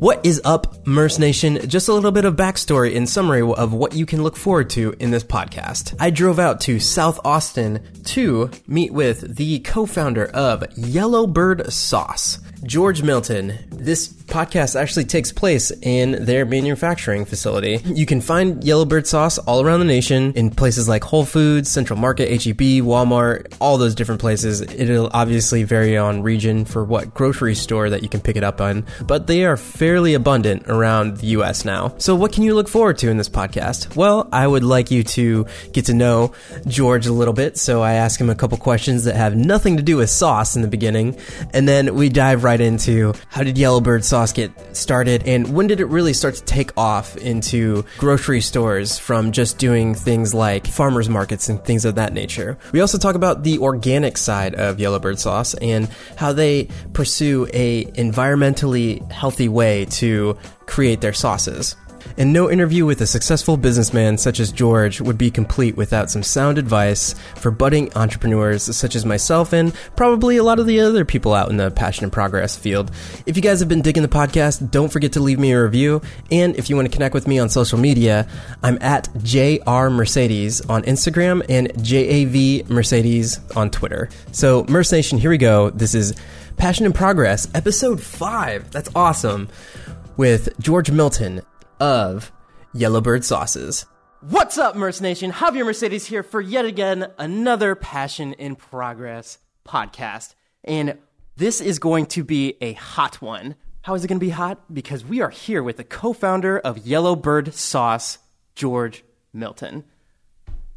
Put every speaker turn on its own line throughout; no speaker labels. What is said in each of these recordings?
What is up, Merce Nation? Just a little bit of backstory and summary of what you can look forward to in this podcast. I drove out to South Austin to meet with the co-founder of Yellowbird Sauce, George Milton. This podcast actually takes place in their manufacturing facility. You can find Yellowbird sauce all around the nation in places like Whole Foods, Central Market, HEB, Walmart, all those different places. It'll obviously vary on region for what grocery store that you can pick it up on, but they are fairly abundant around the US now. So what can you look forward to in this podcast? Well, I would like you to get to know George a little bit, so I ask him a couple questions that have nothing to do with sauce in the beginning, and then we dive right into how did Yellowbird sauce get started and when did it really start to take off into grocery stores from just doing things like farmers markets and things of that nature. We also talk about the organic side of Yellowbird sauce and how they pursue a environmentally healthy way to create their sauces. And no interview with a successful businessman such as George would be complete without some sound advice for budding entrepreneurs such as myself and probably a lot of the other people out in the passion and progress field. If you guys have been digging the podcast, don't forget to leave me a review. And if you want to connect with me on social media, I'm at JR Mercedes on Instagram and JAV Mercedes on Twitter. So, Merce Nation, here we go. This is Passion and Progress, episode five. That's awesome. With George Milton, of Yellowbird sauces. What's up, Merce Nation? Javier Mercedes here for yet again another Passion in Progress podcast. And this is going to be a hot one. How is it going to be hot? Because we are here with the co founder of Yellowbird Sauce, George Milton.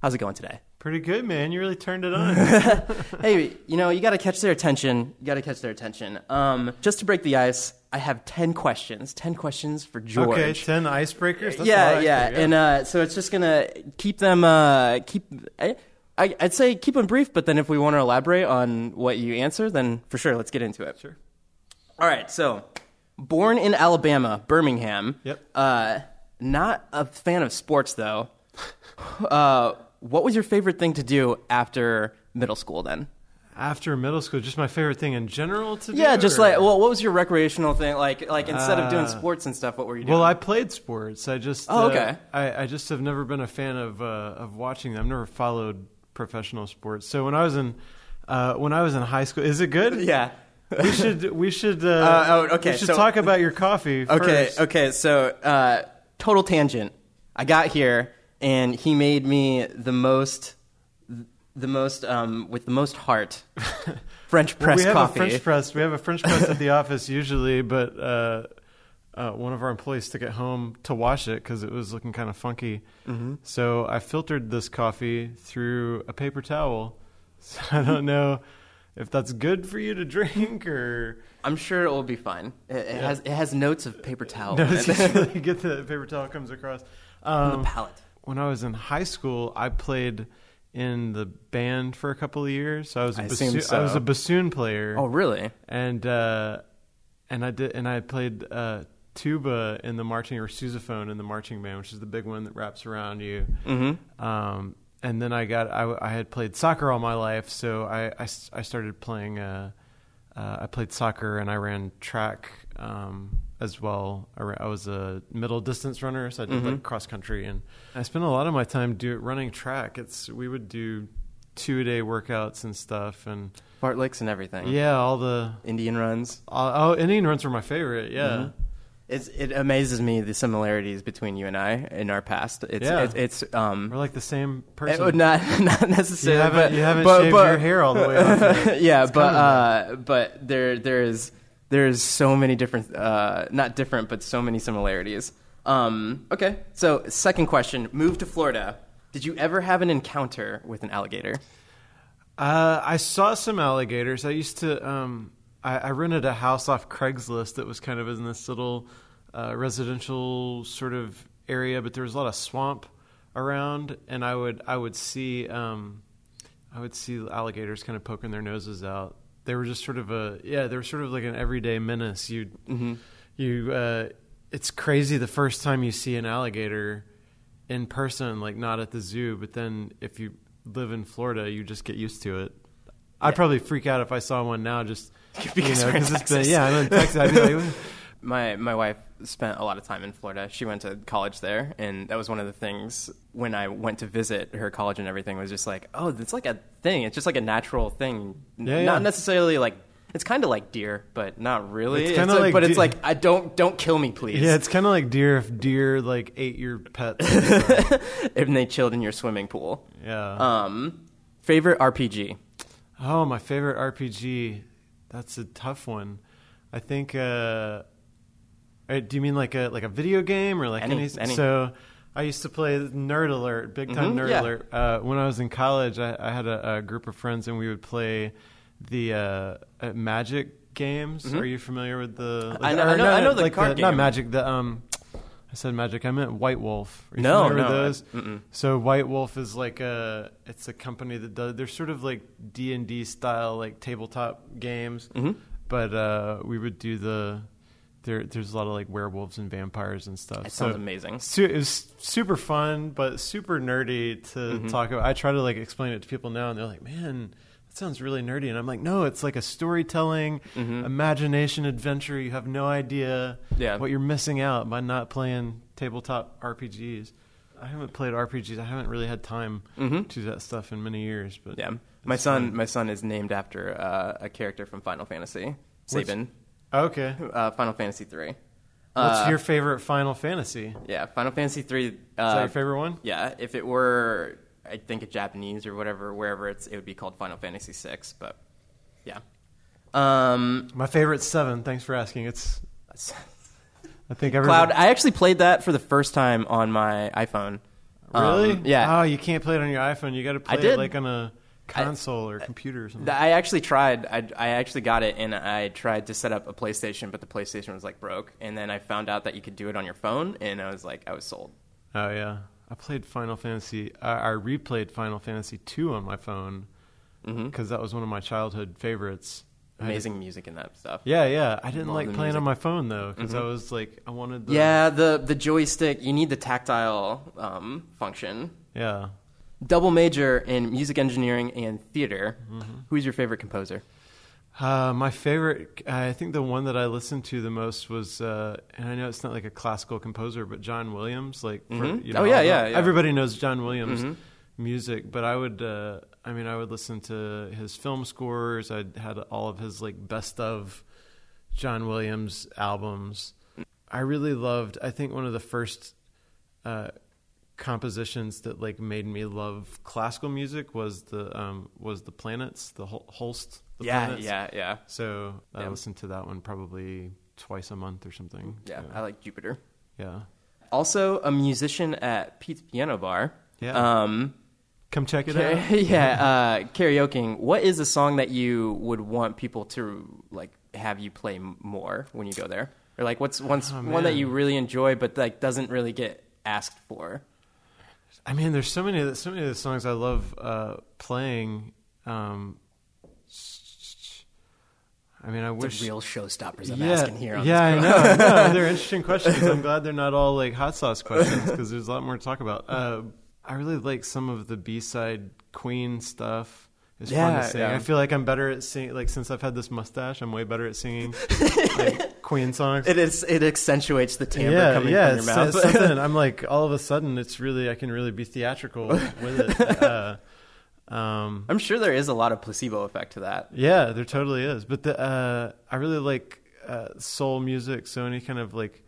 How's it going today?
Pretty good, man. You really turned it on.
hey, you know, you got to catch their attention. You got to catch their attention. Um, just to break the ice, I have 10 questions. 10 questions for George.
Okay, 10 icebreakers? That's
yeah, yeah.
yeah.
And uh, so it's just going to keep them, uh, keep, I, I, would say keep them brief, but then if we want to elaborate on what you answer, then for sure, let's get into it.
Sure.
All right, so born in Alabama, Birmingham.
Yep.
Uh, not a fan of sports, though. uh, what was your favorite thing to do after middle school then?
After middle school, just my favorite thing in general to do.
Yeah, just
or?
like well, what was your recreational thing? Like like instead of doing sports and stuff, what were you doing?
Well, I played sports. I just
Oh,
uh,
okay.
I, I just have never been a fan of uh, of watching them. I've never followed professional sports. So when I was in uh, when I was in high school, is it good?
yeah.
we should we should uh,
Uh, oh, okay,
we should
so-
talk about your coffee.
Okay,
first.
okay. So, uh, total tangent. I got here, and he made me the most, the most, um, with the most heart, French
Well,
press
we have
coffee.
a French press. We have a French press at the office usually, but uh, uh, one of our employees took it home to wash it because it was looking kind of funky.
Mm-hmm.
So I filtered this coffee through a paper towel. So I don't know if that's good for you to drink or
I'm sure it will be fine. It, it has it has notes of paper towel
no,
in
it's
it.
just really good that the paper towel comes across.
on
Um,
the palate.
when I was in high school, I played in the band for a couple of years. So I was a
I
bassoon, I was a bassoon player.
Oh, really?
and uh, and I did and I played uh, tuba in the marching or sousaphone in the marching band, which is the big one that wraps around you.
Mm-hmm.
Um, and then I got I, I had played soccer all my life, so I I, I started playing. Uh, uh, I played soccer and I ran track um, as well. I, was a middle distance runner, so I did like cross country, and I spent a lot of my time do running track. It's we would do two a day workouts and stuff, and
Fartleks and everything.
yeah, all the
Indian runs.
uh, oh, Indian runs were my favorite. Yeah,
Mhm. It's, it amazes me the similarities between you and I in our past. It's
Yeah.
it's, it's um
we're like the same
It
person.
would not not
you
necessarily.
haven't,
but,
you haven't
but,
shaved
but-
your hair all the way off.
yeah,
It's
but uh, but there there is there is so many different, uh, not different, but so many similarities. Um, okay, so second question: Move to Florida. Did you ever have an encounter with an alligator?
Uh, I saw some alligators. I used to. Um, I, I rented a house off Craigslist that was kind of in this little uh, residential sort of area, but there was a lot of swamp around, and I would I would see um, I would see alligators kind of poking their noses out. They were just sort of a yeah, they were sort of like an everyday menace. You
Mm-hmm.
you uh, it's crazy the first time you see an alligator in person, like not at the zoo, but then if you live in Florida, you just get used to it. I'd probably freak out if I saw one now, just
Because
you know,
we're in
'cause it's been yeah, I'm in Texas. I'd be like,
my my wife spent a lot of time in Florida. She went to college there, and that was one of the things when I went to visit her college and everything was just like, oh, it's like a thing. It's just like a natural thing.
Yeah,
Not
yeah.
necessarily like it's kind of like deer, but not really.
It's kinda like
but it's like I don't don't kill me, please.
Yeah, it's kind of like deer if deer like ate your pet,
if they chilled in your swimming pool.
yeah.
Um, favorite RPG.
Oh, my favorite RPG. That's a tough one. I think. Uh, uh, do you mean like a like a video game or like
Any-
any?
any.
So I used to play Nerd Alert, big time
Mhm,
Nerd
yeah.
Alert. Uh, when I was in college, I, I had a, a group of friends and we would play the uh, uh, Magic games. Are you familiar with the?
Mm-hmm. I know- I know-
not-
I know the
like
card
Not
game.
Magic. The um. I said Magic. I meant White Wolf. Are you
No,
familiar
no,
with those?
mm-mm.
So White Wolf is like a it's a company that does they're sort of like D and D style like tabletop games,
Mhm.
but uh, we would do the there. There's a lot of like werewolves and vampires and stuff.
That
so
sounds amazing.
Su- it was super fun, but super nerdy to
Mm-hmm.
talk about. I try to like explain it to people now, and they're like, "Man, that sounds really nerdy." And I'm like, "No, it's like a storytelling, imagination adventure. You have no idea
Mm-hmm. Yeah.
what you're missing out by not playing tabletop RPGs." I haven't played RPGs. I haven't really had time
Mhm.
to do that stuff in many years. But
Yeah, my son
fun.
my son is named after uh, a character from Final Fantasy.
What's-
Sabin,
Okay,
uh, Final Fantasy three.
what's
Uh,
your favorite Final Fantasy?
Yeah, Final Fantasy three.
Is that
Uh,
your favorite one?
Yeah, if it were, I think, a Japanese or whatever, wherever it's, it would be called Final Fantasy six. But yeah, um,
My favorite's seven. Thanks for asking. It's I think every
Cloud. I actually played that for the first time on my iPhone.
Really?
Um, yeah.
Oh, you can't play it on your iPhone. You got to play
did.
it like on a console or computer or something.
I actually tried. I, I actually got it, and I tried to set up a PlayStation, but the PlayStation was like broke. And then I found out that you could do it on your phone, and I was like, I was sold.
oh yeah, I played Final Fantasy. I, I replayed Final Fantasy two on my phone because that was one of my childhood favorites.
Amazing music in that stuff.
Yeah, yeah. I didn't
Love
like playing
music.
on my phone though because I was like, I wanted the
Yeah, the the joystick. You need the tactile um, function.
yeah.
Double major in music engineering and theater.
Mm-hmm.
Who's your favorite composer?
Uh, my favorite, I think the one that I listened to the most was, uh, and I know it's not like a classical composer, but John Williams. Like, for,
Mhm.
you
Oh, yeah, yeah, yeah.
Everybody knows John Williams
Mhm.
music, but I would, uh, I mean, I would listen to his film scores. I had all of his like best of John Williams albums. I really loved. I think one of the first uh, compositions that like made me love classical music was the um, was the planets, the Hol- Holst. The
yeah,
planets.
yeah, yeah,
So I
Yeah.
listen to that one probably twice a month or something.
yeah.
So,
I like Jupiter.
yeah.
Also, a musician at Pete's Piano Bar.
Yeah.
Um,
Come check it out.
yeah, uh, karaokeing. What is a song that you would want people to like have you play more when you go there, or like what's one's
Oh,
one that you really enjoy but like doesn't really get asked for?
I mean, there's so many, so many of the songs I love uh, playing. Um, I mean, I
The
wish.
real showstoppers I'm
yeah,
asking here. On
yeah, I know, I know. They're interesting questions. I'm glad they're not all like hot sauce questions because there's a lot more to talk about. Uh, I really like some of the B-side Queen stuff. It's fun
Yeah,
to sing.
yeah.
I feel like I'm better at singing. Like since I've had this mustache, I'm way better at singing like Queen songs.
It is. It accentuates the timbre
yeah,
coming
yeah,
from your mouth.
something. I'm like all of a sudden, it's really I can really be theatrical with it. Uh, um,
I'm sure there is a lot of placebo effect to that.
yeah, there totally is. But the uh, I really like uh, soul music. So any kind of like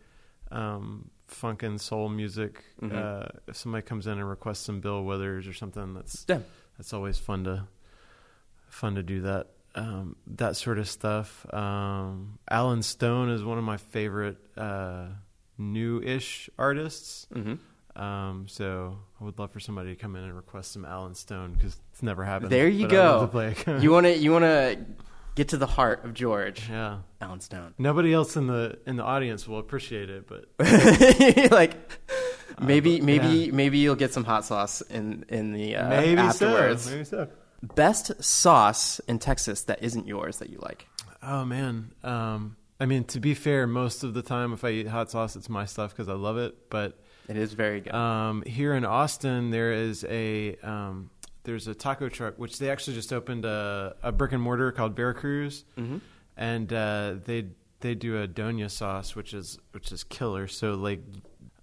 um, funk and soul music.
Mhm.
Uh, if somebody comes in and requests some Bill Withers or something, that's
Yeah.
that's always fun to fun to do that. Um, that sort of stuff. Um, Allen Stone is one of my favorite uh, new-ish artists.
hmm
Um, so I would love for somebody to come in and request some Allen Stone because it's never happened.
There you
but I'd love
go. You want to. You want to get to the heart of George
yeah.
Allen Stone.
Nobody else in the in the audience will appreciate it, but
like maybe
but-
maybe
yeah.
maybe you'll get some hot sauce in in the uh,
maybe
afterwards.
so. Maybe so.
Best sauce in Texas that isn't yours that you like.
Oh man. Um, I mean, to be fair, most of the time if I eat hot sauce, it's my stuff because I love it. But
It is very good.
Um, here in Austin, there is a um, there's a taco truck which they actually just opened a, a brick and mortar called Veracruz,
Mhm.
and uh, they they do a doña sauce, which is which is killer. So like,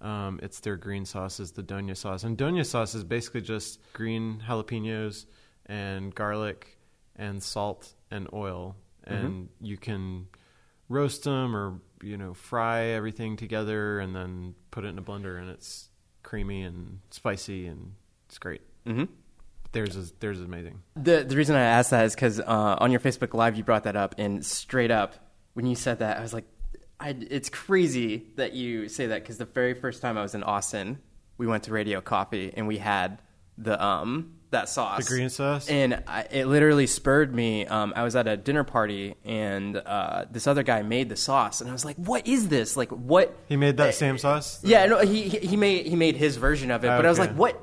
um, it's their green sauce is the doña sauce, and doña sauce is basically just green jalapenos and garlic and salt and oil, and you can roast them or you know fry everything together and then put it in a blender, and it's creamy and spicy and it's great.
Mm-hmm.
Theirs is theirs is amazing.
The the reason I asked that is because uh, on your Facebook Live you brought that up, and straight up when you said that, I was like, I, it's crazy that you say that because the very first time I was in Austin, we went to Radio Coffee and we had the um that sauce,
The green sauce?
and I, it literally spurred me. Um, I was at a dinner party and uh, this other guy made the sauce, and I was like, "What is this? Like, what?"
He made that same sauce.
Yeah, no, he he he made he made his version of it, but I was
Okay.
like, what?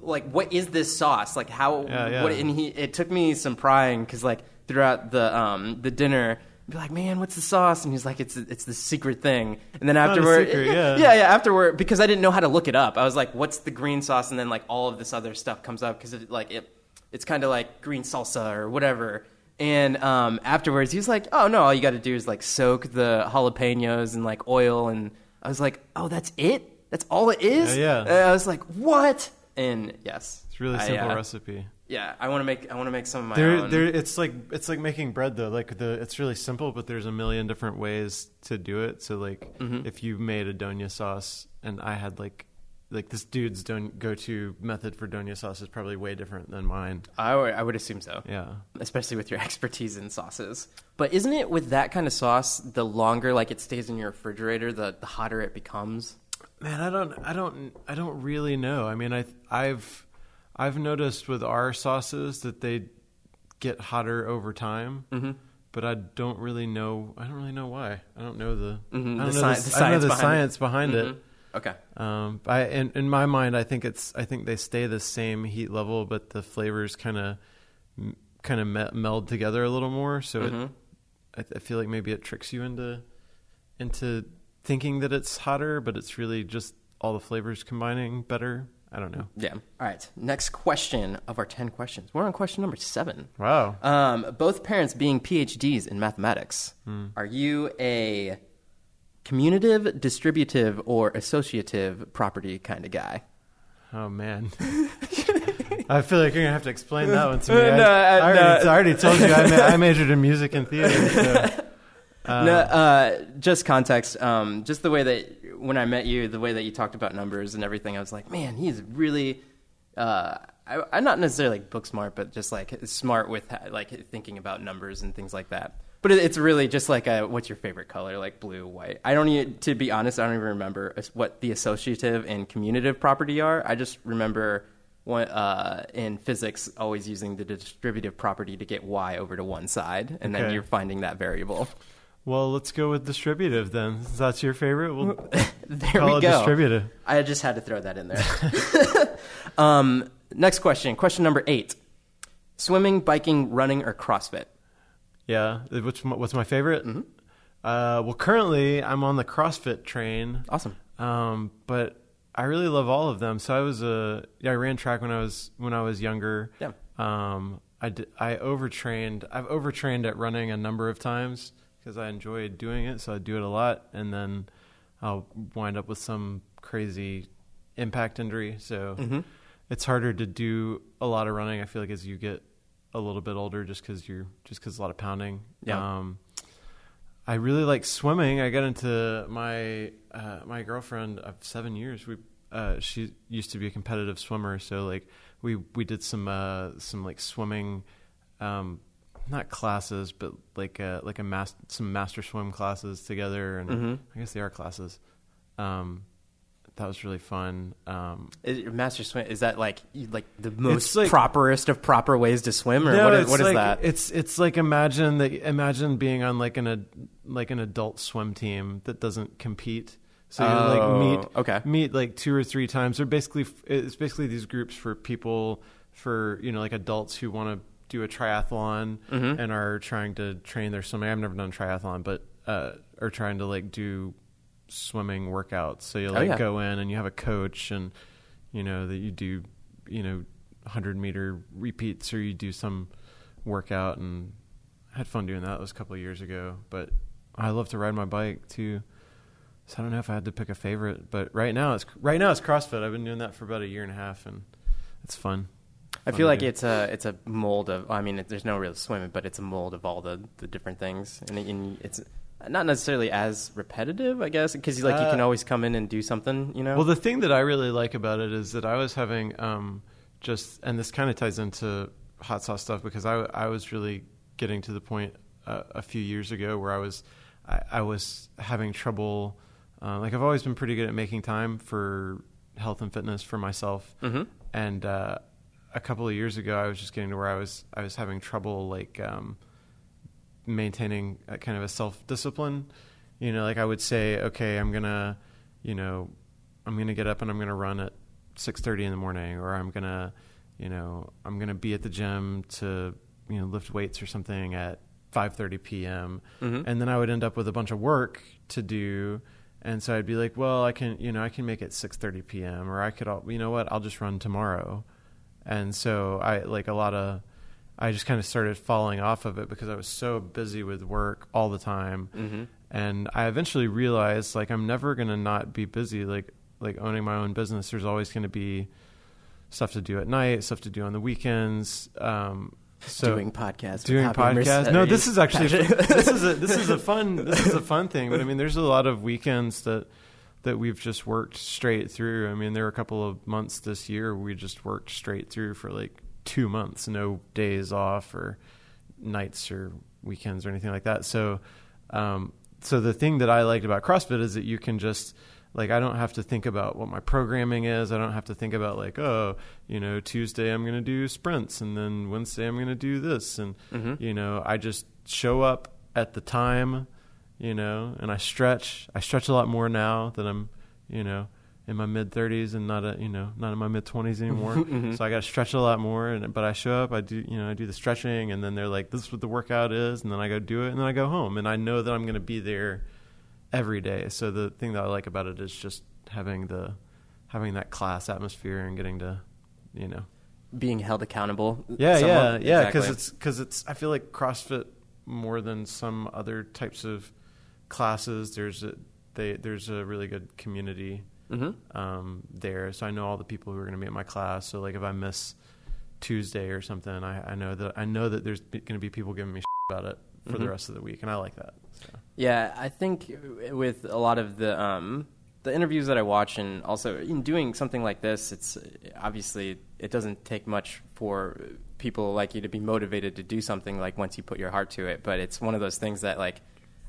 Like, what is this sauce? Like, how?
Yeah, yeah.
What? And he, it took me some prying because, like, throughout the um the dinner, be like, man, what's the sauce? And he's like, it's it's the secret thing. And then afterward,
secret, yeah.
yeah, yeah, afterward, because I didn't know how to look it up. I was like, what's the green sauce? And then like all of this other stuff comes up because it like it, it's kind of like green salsa or whatever. And um, afterwards, he was like, "Oh no, all you got to do is like soak the jalapenos in like oil." And I was like, "Oh, that's it? That's all it is?"
Yeah, yeah.
I was like, "What?" And yes,
It's a really
I,
simple
uh,
recipe.
Yeah, I want to make I want to make some of my
There,
own.
there. It's like it's like making bread though. Like the, it's really simple, but there's a million different ways to do it. So like,
Mm-hmm.
if you made a doña sauce, and I had like, like this dude's don- go-to method for doña sauce is probably way different than mine.
I would, I would assume so.
Yeah.
especially with your expertise in sauces. But isn't it with that kind of sauce, the longer like it stays in your refrigerator, the, the hotter it becomes?
Man, I don't, I don't, I don't really know. I mean, I, I've, I've noticed with our sauces that they get hotter over time,
Mm-hmm.
but I don't really know. I don't really know why. I don't know the,
Mhm,
I don't know
sci-
the,
the
I don't know
science
the
behind it.
science behind it.
Okay.
Um, I in, in my mind, I think it's I think they stay the same heat level, but the flavors kind of kind of me- meld together a little more. So it, I, I feel like maybe it tricks you into into thinking that it's hotter, but it's really just all the flavors combining better. I don't know.
Yeah. All right. Next question of our 10 questions. We're on question number seven.
Wow.
Um, both parents being PhDs in mathematics, are you a commutative, distributive, or associative property kind of guy?
Oh man. I feel like you're gonna have to explain that one to me.
No,
I,
uh,
I, already,
no.
I already told you I, ma- I majored in music and theater. So. Uh,
no, uh, just context. Um, just the way that when I met you, the way that you talked about numbers and everything, I was like, man, he's really. Uh, I, I'm not necessarily like book smart, but just like smart with like thinking about numbers and things like that. But it, it's really just like a, what's your favorite color, like blue, white. I don't even, to be honest, I don't even remember what the associative and commutative property are. I just remember one, uh, in physics always using the distributive property to get y over to one side, and then you're finding that variable.
Well, let's go with distributive then. Since that's your favorite. We'll
There
call
we
it
go.
distributive.
I just had to throw that in there. um, next question. Question number eight: Swimming, biking, running, or CrossFit?
Yeah. Which what's my favorite? Uh, well, currently I'm on the CrossFit train.
Awesome.
Um, but I really love all of them. So I was a yeah, I ran track when I was when I was younger.
Yeah.
Um, I did, I overtrained. I've overtrained at running a number of times because I enjoyed doing it. So I do it a lot, and then I'll wind up with some crazy impact injury. So
Mm-hmm.
it's harder to do a lot of running. I feel like as you get a little bit older, just because you're just because a lot of pounding.
Yeah.
Um, I really like swimming. I got into my uh, my girlfriend of seven years. We uh, she used to be a competitive swimmer, so like we we did some uh, some like swimming, um, not classes, but like a, like a mas- some master swim classes together, and
Mhm.
I guess they are classes. Um, that was really fun. Um,
Is, master swim is that like like the most
like-
properest of proper ways to swim, or
No,
what is,
it's
what is
like-
that?
It's it's like imagine that imagine being on like an ad, like an adult swim team that doesn't compete. So you
Oh,
like meet
okay.
meet like two or three times. They're basically it's basically these groups for people for you know like adults who want to do a triathlon
Mhm.
and are trying to train their swimming. I've never done triathlon, but uh, are trying to like do swimming workouts. So you
Oh,
like
yeah.
go in and you have a coach and you know that you do you know 100 meter repeats or you do some workout and I had fun doing that. It was a couple of years ago, but I love to ride my bike too. So I don't know if I had to pick a favorite, but right now it's right now it's CrossFit. I've been doing that for about a year and a half, and it's fun.
I feel like it's a it's a mold of. I mean, it, there's no real swimming, but it's a mold of all the, the different things, and, it- and it's not necessarily as repetitive, I guess, because like you can
Uh,
always come in and do something, you know.
Well, the thing that I really like about it is that I was having um, just, and this kind of ties into hot sauce stuff because I, I was really getting to the point uh, a few years ago where I was, I, I was having trouble. Uh, like I've always been pretty good at making time for health and fitness for myself,
Mhm.
and uh, a couple of years ago, I was just getting to where I was, I was having trouble like. Um, maintaining a kind of a self discipline. You know, like I would say, okay, I'm gonna, you know, I'm gonna get up and I'm gonna run at six thirty in the morning, or I'm gonna, you know, I'm gonna be at the gym to, you know, lift weights or something at five thirty p.m.
Mhm.
And then I would end up with a bunch of work to do. And so I'd be like, well, I can, you know, I can make it 6:30 p.m. or I could, you know what, I'll just run tomorrow. And so I like a lot of I just kind of started falling off of it because I was so busy with work all the time.
Mhm.
And I eventually realized like I'm never going to not be busy like like owning my own business there's always going to be stuff to do at night, stuff to do on the weekends. Um so
doing podcasts,
doing podcasts. No, this is actually this is a this is a fun this is a fun thing. But I mean, there's a lot of weekends that that we've just worked straight through. I mean, there were a couple of months this year we just worked straight through for like two months, no days off or nights or weekends or anything like that. So, um, so the thing that I liked about CrossFit is that you can just like I don't have to think about what my programming is. I don't have to think about like oh you know Tuesday I'm going to do sprints and then Wednesday I'm going to do this and
Mhm.
you know I just show up at the time you know and I stretch. I stretch a lot more now that I'm you know in my mid 30s and not a you know not in my mid 20s anymore.
Mhm.
So I got to stretch a lot more. And but I show up, I do you know I do the stretching, and then they're like, "This is what the workout is," and then I go do it, and then I go home, and I know that I'm going to be there every day. So the thing that I like about it is just having the having that class atmosphere and getting to you know
being held accountable.
yeah
somewhat.
yeah yeah because
Exactly.
it's because it's I feel like CrossFit more than some other types of classes. There's a they there's a really good community
Mhm.
um, there. So I know all the people who are going to be at my class. So like if I miss Tuesday or something, I, I know that I know that there's going to be people giving me shit about it for the
Mhm.
rest of the week, and I like that. So.
Yeah, I think with a lot of the um, the interviews that I watch, and also in doing something like this, it's obviously it doesn't take much for people like you to be motivated to do something like once you put your heart to it. But it's one of those things that like,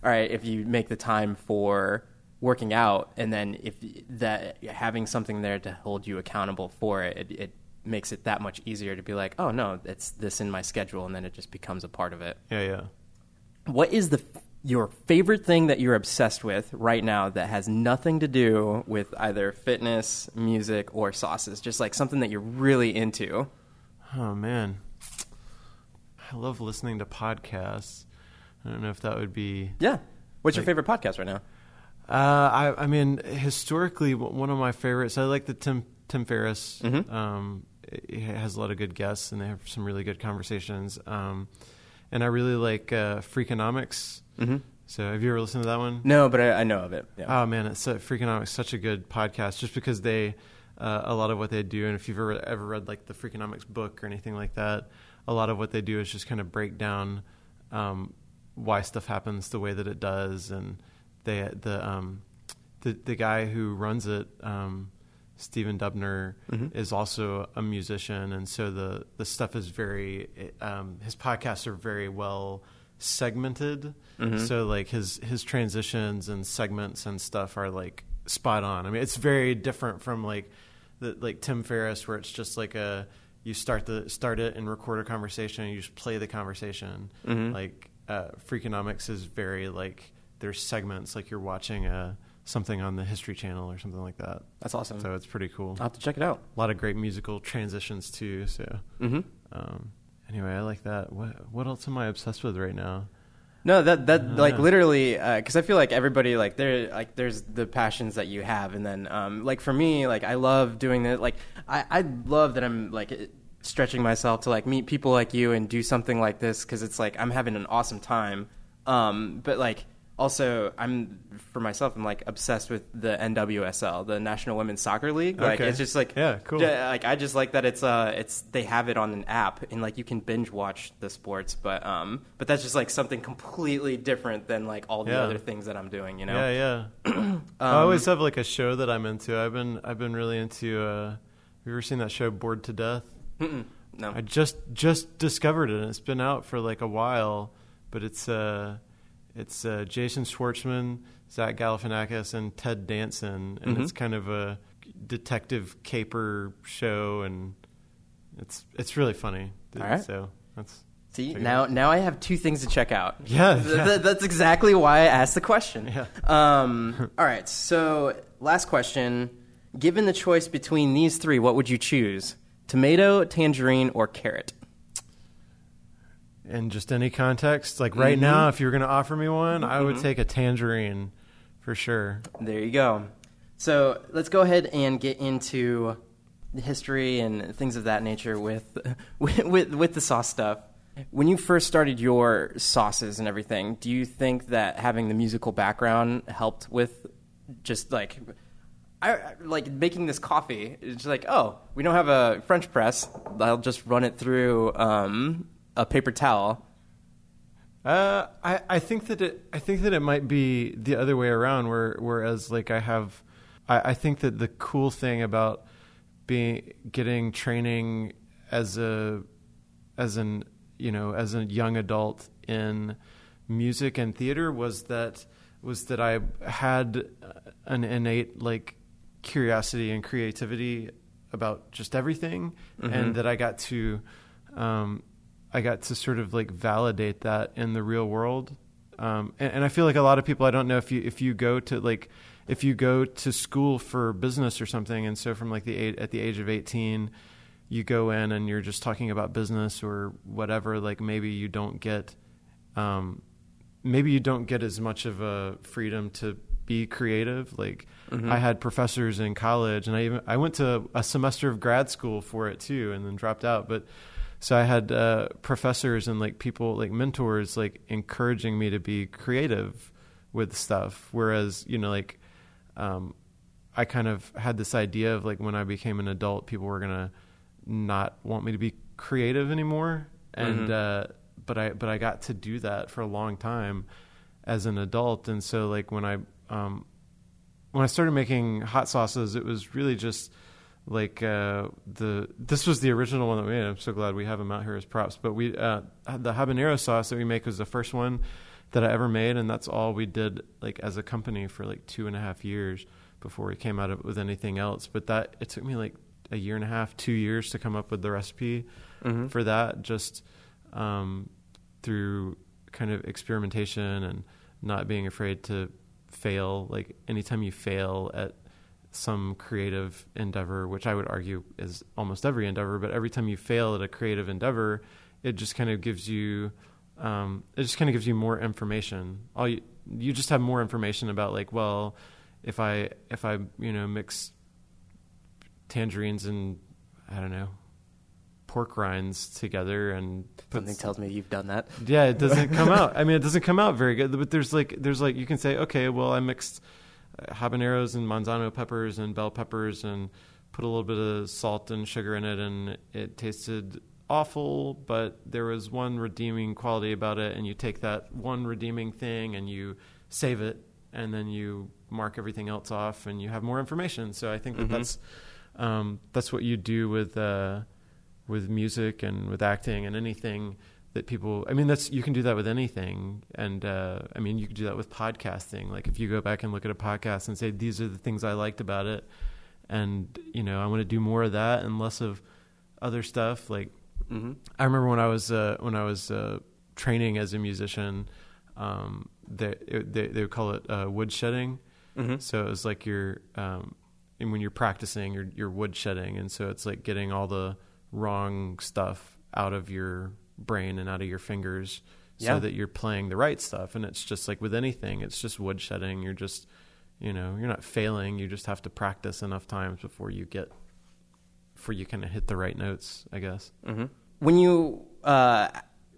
all right, if you make the time for working out, and then if that having something there to hold you accountable for it, it, it makes it that much easier to be like, oh no, it's this in my schedule, and then it just becomes a part of it.
Yeah, yeah.
What is the your favorite thing that you're obsessed with right now that has nothing to do with either fitness, music, or sauces? Just like something that you're really into.
Oh man, I love listening to podcasts. I don't know if that would be.
Yeah. What's your favorite podcast right now?
Uh, I, I mean, historically, one of my favorites. I like the Tim Tim Ferriss.
Mhm.
Um, he has a lot of good guests, and they have some really good conversations. Um, and I really like uh, Freakonomics.
Mm-hmm.
So, have you ever listened to that one?
No, but I, I know of it. Yeah.
Oh man, it's Freakonomics such a good podcast just because they uh, a lot of what they do, and if you've ever ever read like the Freakonomics book or anything like that, a lot of what they do is just kind of break down um, why stuff happens the way that it does, and they the um, the the guy who runs it. Um, Stephen Dubner
Mhm.
is also a musician, and so the the stuff is very. Um, his podcasts are very well segmented.
Mhm.
So like his his transitions and segments and stuff are like spot on. I mean, it's very different from like the like Tim Ferriss, where it's just like a you start the start it and record a conversation, and you just play the conversation.
Mhm.
Like uh, Freakonomics is very like there's segments, like you're watching a something on the History Channel or something like that.
That's awesome.
So it's pretty cool.
I'll have to check it out.
A lot of great musical transitions too. So
Mm-hmm.
um, anyway, I like that. What what else am I obsessed with right now?
No, that that
Uh,
like literally because I feel like everybody like there like there's the passions that you have, and then um like for me like I love doing it. Like I I love that I'm like it- stretching myself to like meet people like you and do something like this because it's like I'm having an awesome time. Um, but like also, I'm for myself. I'm like obsessed with the NWSL, the National Women's Soccer League. Like
Okay.
it's just like
Yeah, cool.
like I just like that it's uh it's they have it on an app and like you can binge watch the sports, but um but that's just like something completely different than like all the
Yeah.
other things that I'm doing. You know?
Yeah, yeah. I always have like a show that I'm into. I've been I've been really into. Uh, have you ever seen that show Bored to Death?
Mm-mm. No.
I just just discovered it. and It's been out for like a while, but it's uh, it's uh, Jason Schwartzman, Zach Galifianakis, and Ted Danson, and
Mhm.
it's kind of a detective caper show, and it's it's really funny.
All right.
So that's
See now, now I have two things to check out.
Yeah, yeah.
th- that's exactly why I asked the question.
Yeah.
Um, all right. So, last question: Given the choice between these three, what would you choose? Tomato, tangerine, or carrot?
in just any context. Like right
Mhm.
now, if you were going to offer me one, I would
Mhm.
take a tangerine for sure.
There you go. So let's go ahead and get into history and things of that nature with with with, with the sauce stuff. When you first started your sauces and everything, do you think that having the musical background helped with just like I like making this coffee? It's like, oh, we don't have a French press. I'll just run it through um, a paper towel.
Uh, I, I think that it I think that it might be the other way around. Where whereas like I have, I, I think that the cool thing about being getting training as a as an you know as a young adult in music and theater was that was that I had an innate like curiosity and creativity about just everything,
Mhm.
and that I got to um, I got to sort of like validate that in the real world. Um, and, and I feel like a lot of people. I don't know if you if you go to like if you go to school for business or something, and so from like the eight, at the age of eighteen, you go in and you're just talking about business or whatever. Like maybe you don't get, um, maybe you don't get as much of a freedom to be creative. Like
Mhm.
I had professors in college, and I even I went to a semester of grad school for it too, and then dropped out. But so I had uh, professors and like people like mentors like encouraging me to be creative with stuff. Whereas you know like um, I kind of had this idea of like when I became an adult, people were gonna not want me to be creative anymore, and
Mhm.
uh, but I but I got to do that for a long time as an adult, and so like when I um, when I started making hot sauces, it was really just like uh, the this was the original one that we made. I'm so glad we have them out here as props. But we uh, the habanero sauce that we make was the first one that I ever made, and that's all we did like as a company for like two and a half years before we came out of, with anything else. But that it took me like a year and a half, two years to come up with the recipe
Mhm.
for that, just um, through kind of experimentation and not being afraid to fail. Like anytime you fail at some creative endeavor, which I would argue is almost every endeavor, but every time you fail at a creative endeavor, it just kind of gives you, um, it just kind of gives you more information. All you, you just have more information about like, well, if I if I you know mix tangerines and I don't know pork rinds together and
Something tells me you've done that.
yeah, it doesn't come out. I mean, it doesn't come out very good. But there's like, there's like, you can say, okay, well, I mixed uh, habaneros and manzano peppers and bell peppers and put a little bit of salt and sugar in it, and it tasted awful. But there was one redeeming quality about it, and you take that one redeeming thing and you save it, and then you mark everything else off, and you have more information. So I think that
Mhm.
that's um, that's what you do with. Uh, with music and with acting and anything that people i mean that's you can do that with anything and uh, i mean you can do that with podcasting like if you go back and look at a podcast and say these are the things i liked about it and you know i want to do more of that and less of other stuff like
Mm-hmm.
I remember when I was uh, when I was uh, training as a musician, um, they, they they would call it uh, wood.
Mm-hmm.
So it was like you're, um, and when you're practicing, you're you're wood shedding, and so it's like getting all the wrong stuff out of your brain and out of your fingers,
Yeah.
so that you're playing the right stuff. And it's just like with anything, it's just woodshedding. You're just, you know, you're not failing. You just have to practice enough times before you get, before you kind of hit the right notes. I guess.
hmm When you uh,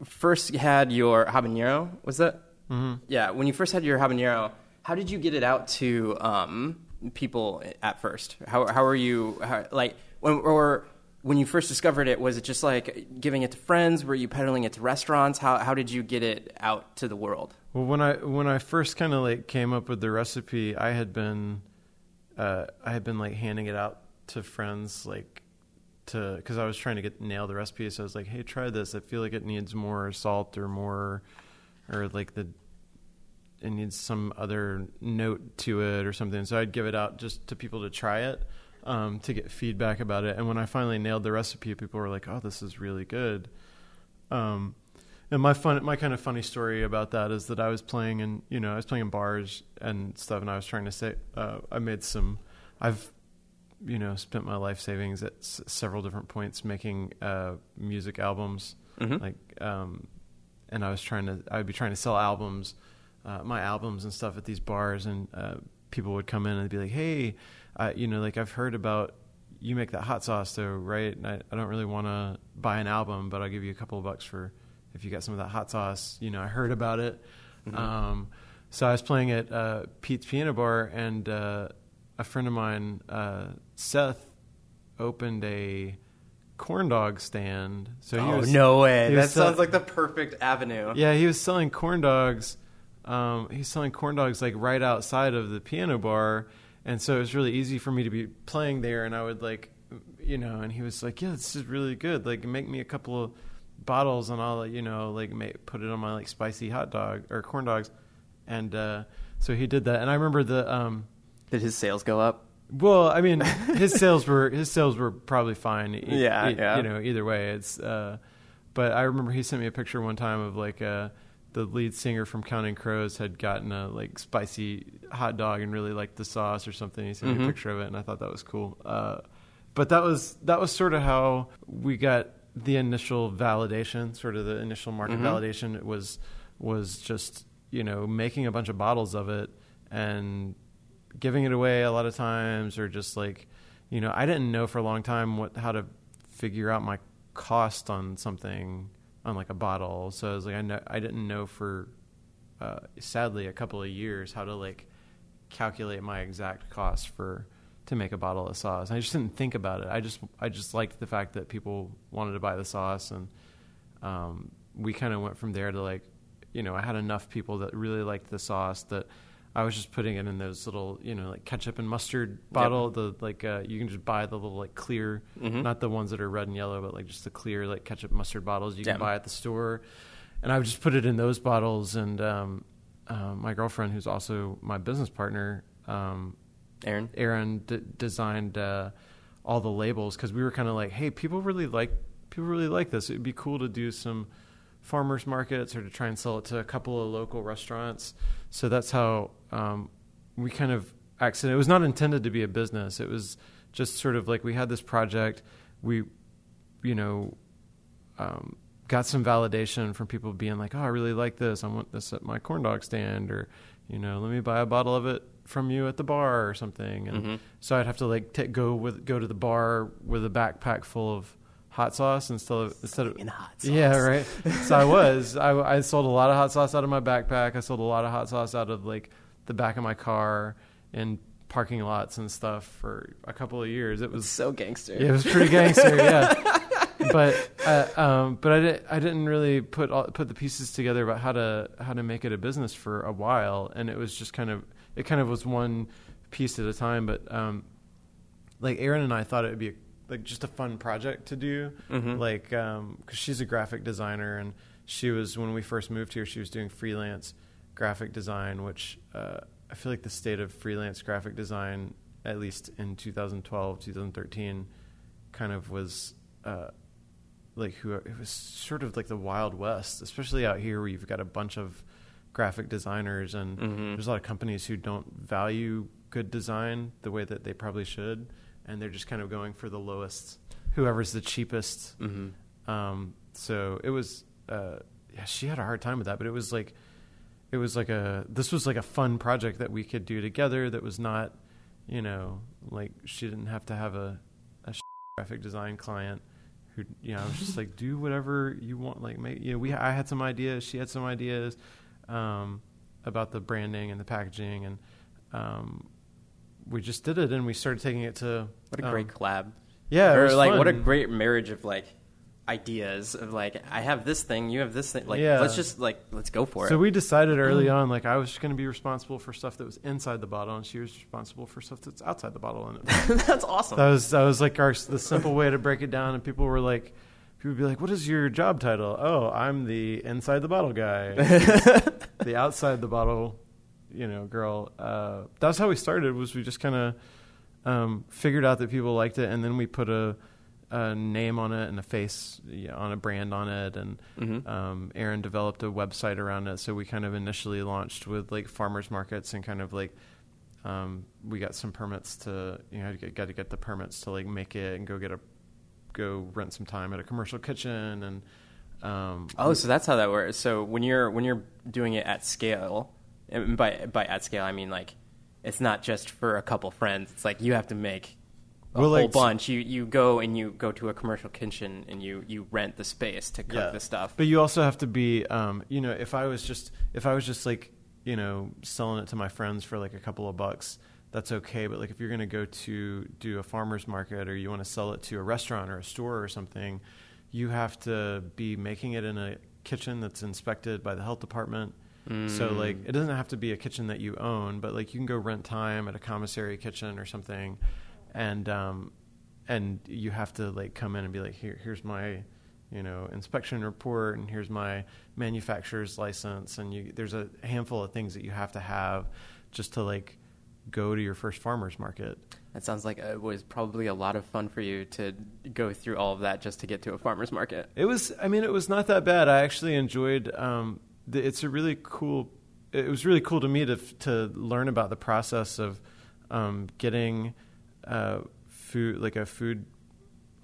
first had your habanero, was that
Mhm.
Yeah, when you first had your habanero, how did you get it out to um, people at first? How how were you how, like when or when you first discovered it? Was it just like giving it to friends? Were you peddling it to restaurants? How how did you get it out to the world?
Well, when I when I first kind of like came up with the recipe, I had been uh, I had been like handing it out to friends like to because I was trying to get nail the recipe. So I was like, hey, try this. I feel like it needs more salt or more or like the it needs some other note to it or something. So I'd give it out just to people to try it. Um, to get feedback about it, and when I finally nailed the recipe, people were like, "Oh, this is really good." Um, and my fun, my kind of funny story about that is that I was playing in, you know, I was playing in bars and stuff, and I was trying to say, uh, I made some, I've, you know, spent my life savings at s- several different points making uh, music albums,
Mhm.
like, um, and I was trying to, I would be trying to sell albums, uh, my albums and stuff at these bars, and uh, people would come in and be like, hey, uh, you know, like I've heard about you make that hot sauce though, right? And I, I don't really want to buy an album, but I'll give you a couple of bucks for if you got some of that hot sauce. You know, I heard about it. Um, so I was playing at uh, Pete's Piano Bar, and uh, a friend of mine, uh, Seth, opened a corn dog stand. So he
oh
was,
no way! That
sell-
sounds like the perfect avenue.
yeah, he was selling corn dogs. Um, he's selling corn dogs like right outside of the piano bar, and so it was really easy for me to be playing there. And I would like, you know, and he was like, "Yeah, this is really good. Like, make me a couple of bottles, and I'll, you know, like make, put it on my like spicy hot dog or corn dogs." And uh, so he did that, and I remember the. Um,
Did his sales go up?
well, I mean, his sales were his sales were probably fine. e-
Yeah,
e-
yeah.
You know, either way, it's. Uh, but I remember he sent me a picture one time of like uh, the lead singer from Counting Crows had gotten a like spicy hot dog and really liked the sauce or something. He sent me
Mhm.
a picture of it, and I thought that was cool. Uh, but that was that was sort of how we got the initial validation. Sort of the initial market
Mhm.
validation was was just you know making a bunch of bottles of it and giving it away a lot of times or just like you know i didn't know for a long time what how to figure out my cost on something on like a bottle so i was like i know i didn't know for uh, sadly a couple of years how to like calculate my exact cost for to make a bottle of sauce i just didn't think about it i just i just liked the fact that people wanted to buy the sauce and um, we kind of went from there to like you know i had enough people that really liked the sauce that I was just putting it in those little, you know, like ketchup and mustard bottle. The like uh, you can just buy the little like clear,
Mhm.
not the ones that are red and yellow, but like just the clear like ketchup mustard bottles you
Yeah.
can buy at the store. And I would just put it in those bottles. And um, uh, my girlfriend, who's also my business partner, um,
Erin.
Erin d- designed uh, all the labels because we were kind of like, hey, people really like people really like this. It'd be cool to do some farmers markets or to try and sell it to a couple of local restaurants. So that's how um, we kind of accident. It was not intended to be a business. It was just sort of like we had this project. We, you know, um, got some validation from people being like, "Oh, I really like this. I want this at my corn dog stand," or you know, let me buy a bottle of it from you at the bar or something. And
Mhm.
so I'd have to like ta go with go to the bar with a backpack full of hot sauce instead of instead of
hot sauce.
yeah right. so I was I, I sold a lot of hot sauce out of my backpack. I sold a lot of hot sauce out of like the back of my car in parking lots and stuff for a couple of years. It was
So gangster.
yeah, it was pretty gangster. yeah, but uh, um, but I didn't I didn't really put all, put the pieces together about how to how to make it a business for a while, and it was just kind of it kind of was one piece at a time. But um, like Erin and I thought it would be a, like just a fun project to do,
Mhm.
like because she's a graphic designer and she was when we first moved here she was doing freelance graphic design, which uh, I feel like the state of freelance graphic design, at least in 2012, 2013, kind of was uh, like who it was sort of like the wild west, especially out here where you've got a bunch of graphic designers and
Mhm.
there's a lot of companies who don't value good design the way that they probably should, and they're just kind of going for the lowest, whoever's the cheapest.
Mhm.
Um, so it was, uh, yeah, she had a hard time with that, but it was like, it was like a, this was like a fun project that we could do together that was not, you know, like she didn't have to have a, a graphic design client who, you know, I was just like, do whatever you want. Like, make, you know, we, I had some ideas, she had some ideas. um, about the branding and the packaging, and um, we just did it, and we started taking it to
What a
um,
great collab.
yeah,
or like what a great marriage of like ideas of like I have this thing, you have this thing. Like
Yeah.
let's just like let's go for
So
it.
So we decided early
Mm.
on, like I was just going to be responsible for stuff that was inside the bottle, and she was responsible for stuff that's outside the bottle. And
That's awesome.
that was that was like our the simple way to break it down. And people were like, people would be like, "What is your job title?" Oh, I'm the inside the bottle guy, the outside the bottle, you know, girl. Uh, that's how we started. Was we just kind of um, figured out that people liked it, and then we put a, a name on it and a face yeah, on a brand on it, and
Mhm.
um, Erin developed a website around it. So we kind of initially launched with like farmers markets and kind of like um, we got some permits to you know got to get the permits to like make it and go get a go rent some time at a commercial kitchen and um,
Oh, so that's how that works. So when you're when you're doing it at scale, and by by at scale I mean like it's not just for a couple friends. It's like you have to make a
Well,
whole
like-
bunch. You you go and you go to a commercial kitchen and you you rent the space to cook the stuff.
But you also have to be, um, you know, if I was just if I was just like, you know, selling it to my friends for like a couple of bucks, that's okay. But like if you're going to go to do a farmer's market or you want to sell it to a restaurant or a store or something, you have to be making it in a kitchen that's inspected by the health department. So
Mm.
like it doesn't have to be a kitchen that you own, but like you can go rent time at a commissary kitchen or something, and um, and you have to like come in and be like, here, here's my, you know, inspection report, and here's my manufacturer's license, and you, there's a handful of things that you have to have just to like go to your first farmers market.
That sounds like it was probably a lot of fun for you to go through all of that just to get to a farmer's market.
It was, I mean, it was not that bad. I actually enjoyed. Um, the, it's a really cool. It was really cool to me to to learn about the process of um, getting uh, food, like a food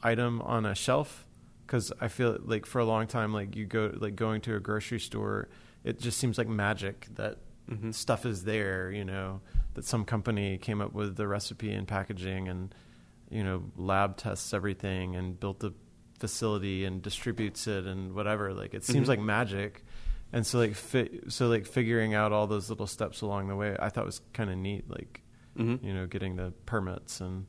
item on a shelf, because I feel like for a long time, like you go, like going to a grocery store, it just seems like magic that
Mhm.
stuff is there. You know, that some company came up with the recipe and packaging and you know lab tests everything and built the facility and distributes it and whatever like it seems
Mhm.
like magic and so like fi- so like figuring out all those little steps along the way i thought was kind of neat like
Mhm.
you know getting the permits and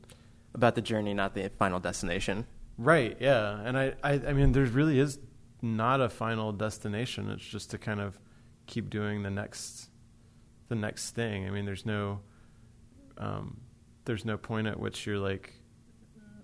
About the journey, not the final destination.
right yeah and i i, I mean there really is not a final destination it's just to kind of keep doing the next the next thing i mean there's no um there's no point at which you're like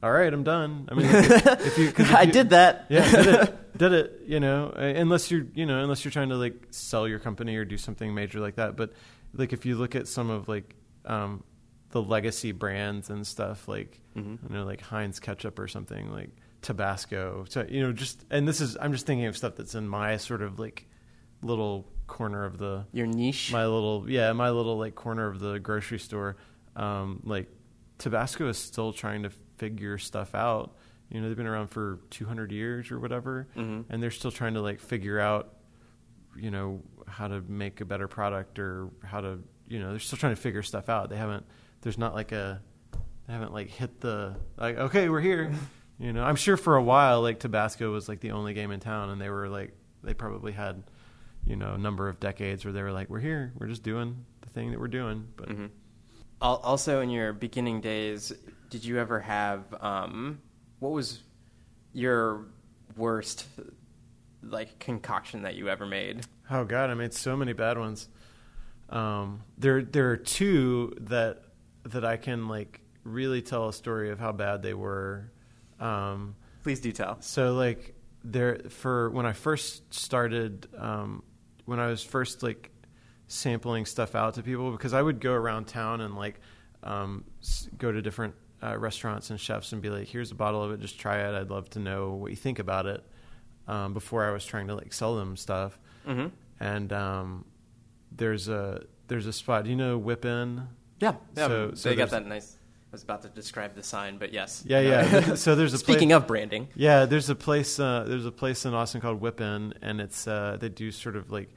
all right i'm done i mean if, if you if
I
you-
did that.
yeah, did it, did it. You know, uh, unless you're, you know, unless you're trying to like sell your company or do something major like that. But like, if you look at some of like um, the legacy brands and stuff, like
Mhm.
you know, like Heinz ketchup or something, like Tabasco. So you know, just and this is I'm just thinking of stuff that's in my sort of like little corner of the
Your niche.
my little yeah my little like corner of the grocery store um like tabasco is still trying to figure stuff out you know they've been around for 200 years or whatever
Mhm.
and they're still trying to like figure out you know how to make a better product or how to you know they're still trying to figure stuff out they haven't there's not like a they haven't like hit the like okay we're here you know i'm sure for a while like tabasco was like the only game in town and they were like they probably had you know a number of decades where they were like we're here we're just doing the thing that we're doing but
Mhm. Also, in your beginning days, did you ever have um, what was your worst like concoction that you ever made?
oh god i made so many bad ones um there there are two that that i can like really tell a story of how bad they were um
Please do tell.
So like there for when I first started, um, when I was first like sampling stuff out to people, because I would go around town and like um, go to different uh, restaurants and chefs and be like, "Here's a bottle of it, just try it. I'd love to know what you think about it." Um, before I was trying to like sell them stuff,
Mm-hmm.
and um, there's a there's a spot. Do you know Whip In?
Yeah, yeah.
So- so
they got that nice. I was about to describe the sign, but yes.
Yeah, yeah. so there's a
Speaking
place,
of branding,
Yeah, there's a place. Uh, there's a place in Austin called Whip In, and it's uh, they do sort of like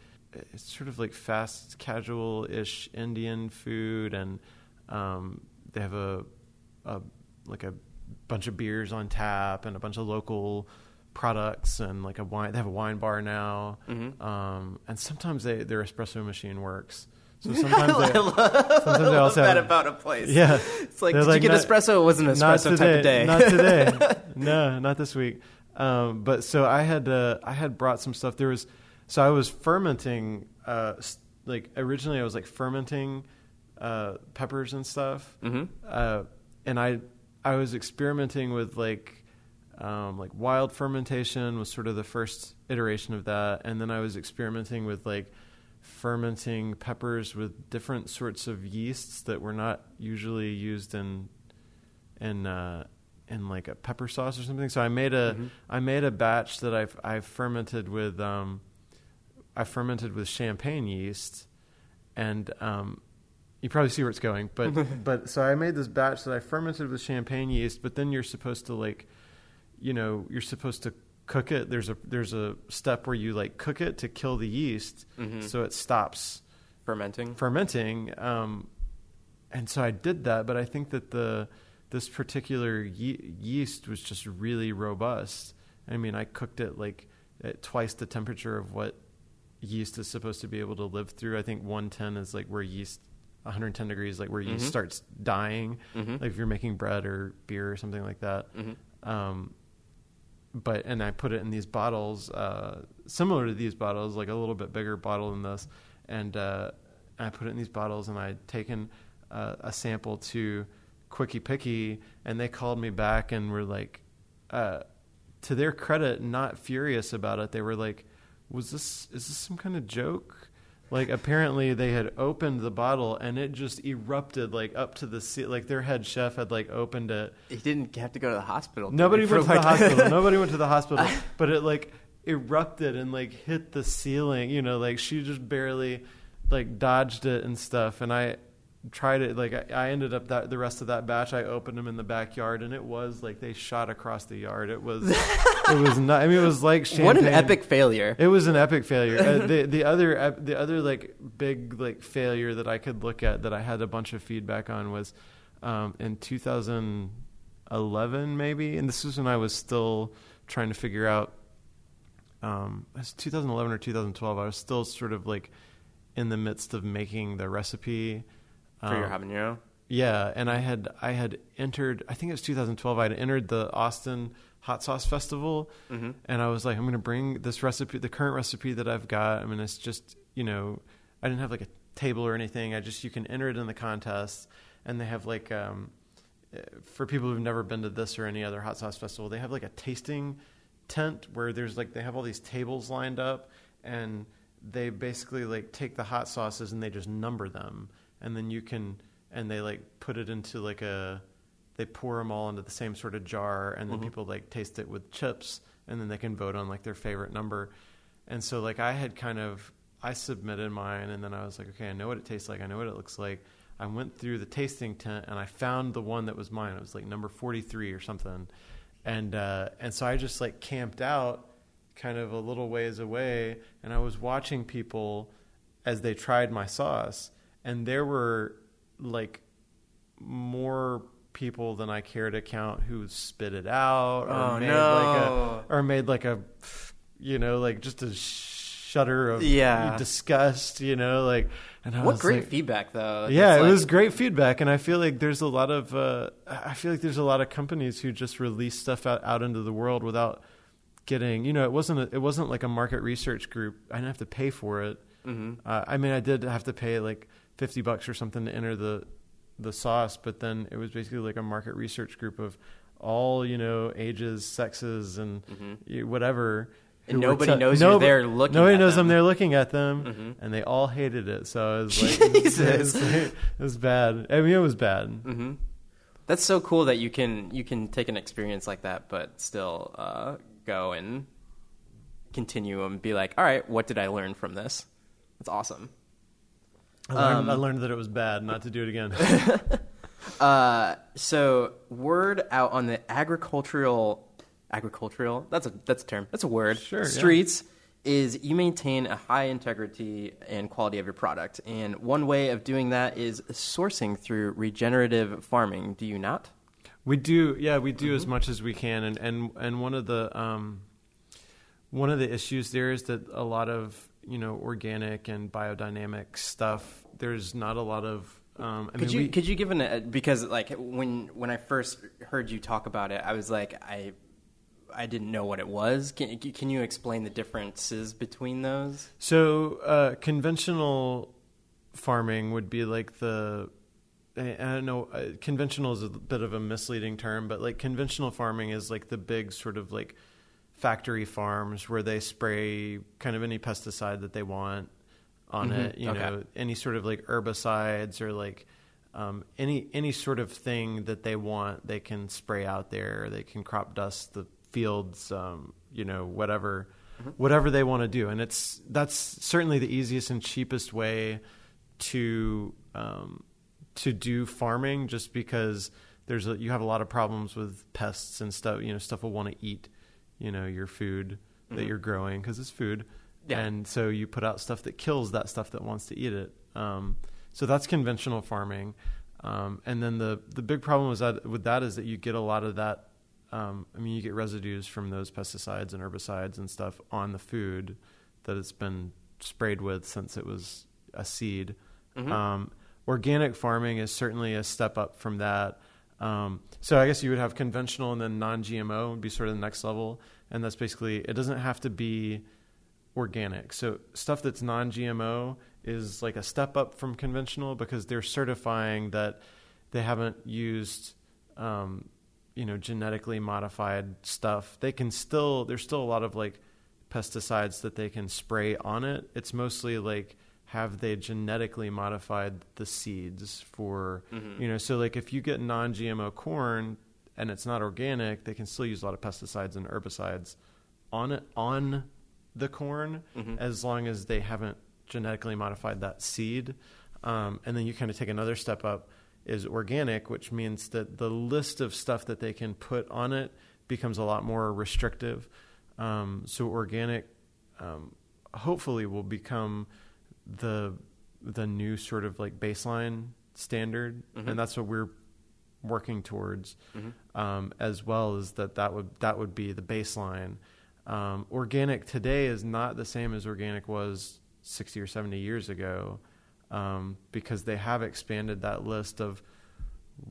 it's sort of like fast casual ish Indian food, and um, they have a, a like a bunch of beers on tap and a bunch of local products and like a wine. They have a wine bar now,
Mm-hmm.
um, and sometimes they, their espresso machine works. So sometimes they, sometimes they also
that
have,
about a place.
yeah.
It's like, did
like,
you get
not-
espresso? It wasn't espresso
today,
type of day.
Not today. no, not this week. Um, but so I had uh, I had brought some stuff. There was so I was fermenting. Uh, like originally, I was like fermenting uh, peppers and stuff.
Mhm.
Uh, and I I was experimenting with like um, like wild fermentation was sort of the first iteration of that, and then I was experimenting with like fermenting peppers with different sorts of yeasts that were not usually used in in uh, in like a pepper sauce or something. So I made a I
Mhm.
made a batch that I've I fermented with um, I fermented with champagne yeast, and um, you probably see where it's going. But but so I made this batch that I fermented with champagne yeast. But then you're supposed to like, you know, you're supposed to cook it. There's a there's a step where you like cook it to kill the yeast,
Mhm.
so it stops
Fermenting.
fermenting. Um, and so I did that, but I think that the this particular ye- yeast was just really robust. I mean, I cooked it like at twice the temperature of what yeast is supposed to be able to live through. I think 110 is like where yeast 110 degrees like where yeast
Mhm.
starts dying
Mhm.
like if you're making bread or beer or something like that
Mhm.
um, but and I put it in these bottles, uh, similar to these bottles, like a little bit bigger bottle than this, and uh, I put it in these bottles, and I'd taken uh, a sample to Quickie Pickie, and they called me back and were like, uh, to their credit, not furious about it. They were like, "Was this is this some kind of joke?" Like apparently they had opened the bottle and it just erupted like up to the ce- like their head chef had like opened it
He didn't have to go to the hospital.
Nobody went to the hospital. Nobody went to the hospital. But it like erupted and like hit the ceiling. You know, like she just barely like dodged it and stuff. And I tried to Like I, I ended up that the rest of that batch. I opened them in the backyard, and it was like they shot across the yard. It was it was not. I mean, it was like champagne.
What an epic failure.
It was an epic failure. Uh, the the other the other like big like failure that I could look at that I had a bunch of feedback on was um, in 2011 maybe, and this was when I was still trying to figure out. Um, it was 2011 or 2012. I was still sort of like in the midst of making the recipe
for your
Um,
habanero.
yeah, and I had I had entered. I think it was 2012. I had entered the Austin Hot Sauce Festival,
Mhm.
and I was like, I'm going to bring this recipe, the current recipe that I've got. I mean, it's just you know, I didn't have like a table or anything. I just you can enter it in the contest, and they have like um, uh, for people who've never been to this or any other hot sauce festival, they have like a tasting tent where there's like they have all these tables lined up and they basically like take the hot sauces and they just number them and then you can and they like put it into like a they pour them all into the same sort of jar and then
Mhm.
people like taste it with chips and then they can vote on like their favorite number. And so like i had kind of i submitted mine and then i was like okay i know what it tastes like. I know what it looks like. I went through the tasting tent and i found the one that was mine. It was like number 43 or something. And uh and so i just like camped out kind of a little ways away and i was watching people as they tried my sauce and there were like more people than I care to count who spit it out or
Oh,
made
no.
like a or made like a you know like just a shudder of
Yeah.
disgust you know like and I
What great
like,
feedback, though.
yeah,
It's
it was great feedback, and I feel like there's a lot of uh, I feel like there's a lot of companies who just release stuff out, out into the world without getting you know it wasn't a, it wasn't like a market research group. I didn't have to pay for it.
Mhm.
Uh, I mean, I did have to pay like fifty bucks or something to enter the the sauce, but then it was basically like a market research group of all you know ages, sexes, and
Mhm.
whatever.
And nobody knows you're there looking
Nobody knows
them.
I'm there looking at them,
Mhm.
and they all hated it. So it was like, was, it
Jesus.
was, it was bad. I mean, it was bad.
hmm That's so cool that you can you can take an experience like that, but still uh, go and continue and be like, all right, what did I learn from this? That's awesome.
I learned,
Um,
I learned that it was bad, not to do it again.
Uh, so word out on the agricultural agricultural that's a that's a term that's a word
Sure, yeah.
streets is you maintain a high integrity and quality of your product and one way of doing that is sourcing through regenerative farming do you not
We do, yeah, we do
Mm-hmm.
as much as we can, and and and one of the um, one of the issues there is that a lot of you know organic and biodynamic stuff. There's not a lot of. Um, I
Could
mean,
you
we-
could you give an a, because like when when I first heard you talk about it, I was like I I didn't know what it was. Can can you explain the differences between those?
So uh, conventional farming would be like the I I don't know. Uh, conventional is a bit of a misleading term, but like conventional farming is like the big sort of like factory farms where they spray kind of any pesticide that they want on
Mhm.
it. You
Okay.
know, any sort of like herbicides or like um, any any sort of thing that they want, they can spray out there. They can crop dust the fields. Um, you know, whatever whatever they want to do, and it's that's certainly the easiest and cheapest way to um, to do farming, just because there's a, you have a lot of problems with pests and stuff. You know, stuff will want to eat, you know, your food that
Mhm.
you're growing because it's food,
Yeah.
and so you put out stuff that kills that stuff that wants to eat it. Um, so that's conventional farming, um, and then the the big problem with that with that is that you get a lot of that. Um, I mean, you get residues from those pesticides and herbicides and stuff on the food that it's been sprayed with since it was a seed.
Mhm.
Um, organic farming is certainly a step up from that. Um, so I guess you would have conventional and then non-GMO would be sort of the next level, and that's basically it doesn't have to be organic. So stuff that's non-GMO is like a step up from conventional because they're certifying that they haven't used um, you know genetically modified stuff. They can still there's still a lot of like pesticides that they can spray on it. It's mostly like have they genetically modified the seeds for
Mhm.
you know so like if you get non-GMO corn and it's not organic, they can still use a lot of pesticides and herbicides on it on the corn
Mhm.
as long as they haven't genetically modified that seed. Um, and then you kind of take another step up is organic, which means that the list of stuff that they can put on it becomes a lot more restrictive. Um, so organic, um, hopefully, will become the the new sort of like baseline standard,
Mhm.
and that's what we're working towards
Mhm.
um, as well as that that would that would be the baseline. Um, organic today is not the same as organic was 60 or 70 years ago um, because they have expanded that list of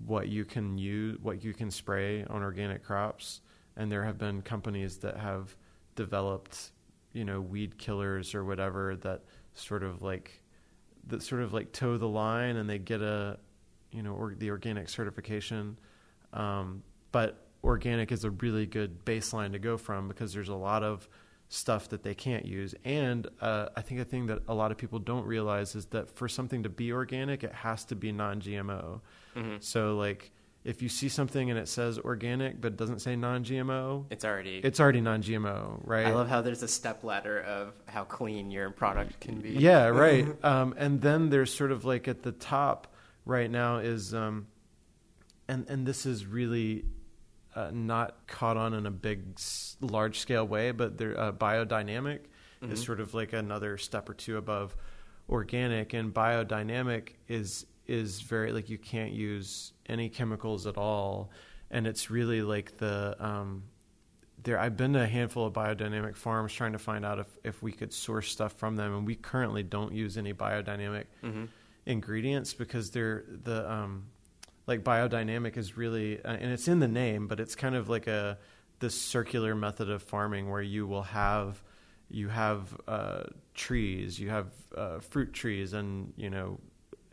what you can use, what you can spray on organic crops, and there have been companies that have developed, you know, weed killers or whatever that sort of like that sort of like toe the line and they get a you know or the organic certification. Um, but organic is a really good baseline to go from because there's a lot of stuff that they can't use. And uh, i think a thing that a lot of people don't realize is that for something to be organic it has to be non-gmo
Mhm.
so like if you see something and it says organic but doesn't say non-gmo
It's already.
it's already non-gmo right
I love how there's a step ladder of how clean your product can be.
Yeah, right. um, and then there's sort of like at the top right now is, um, and and this is really uh, not caught on in a big, large scale way, but there uh, biodynamic is
Mhm.
sort of like another step or two above organic, and biodynamic is is very like you can't use any chemicals at all, and it's really like the um, there I've been to a handful of biodynamic farms trying to find out if, if we could source stuff from them and we currently don't use any biodynamic
Mhm.
ingredients because they're the um like biodynamic is really uh, and it's in the name but it's kind of like a this circular method of farming where you will have you have uh, trees you have uh, fruit trees and you know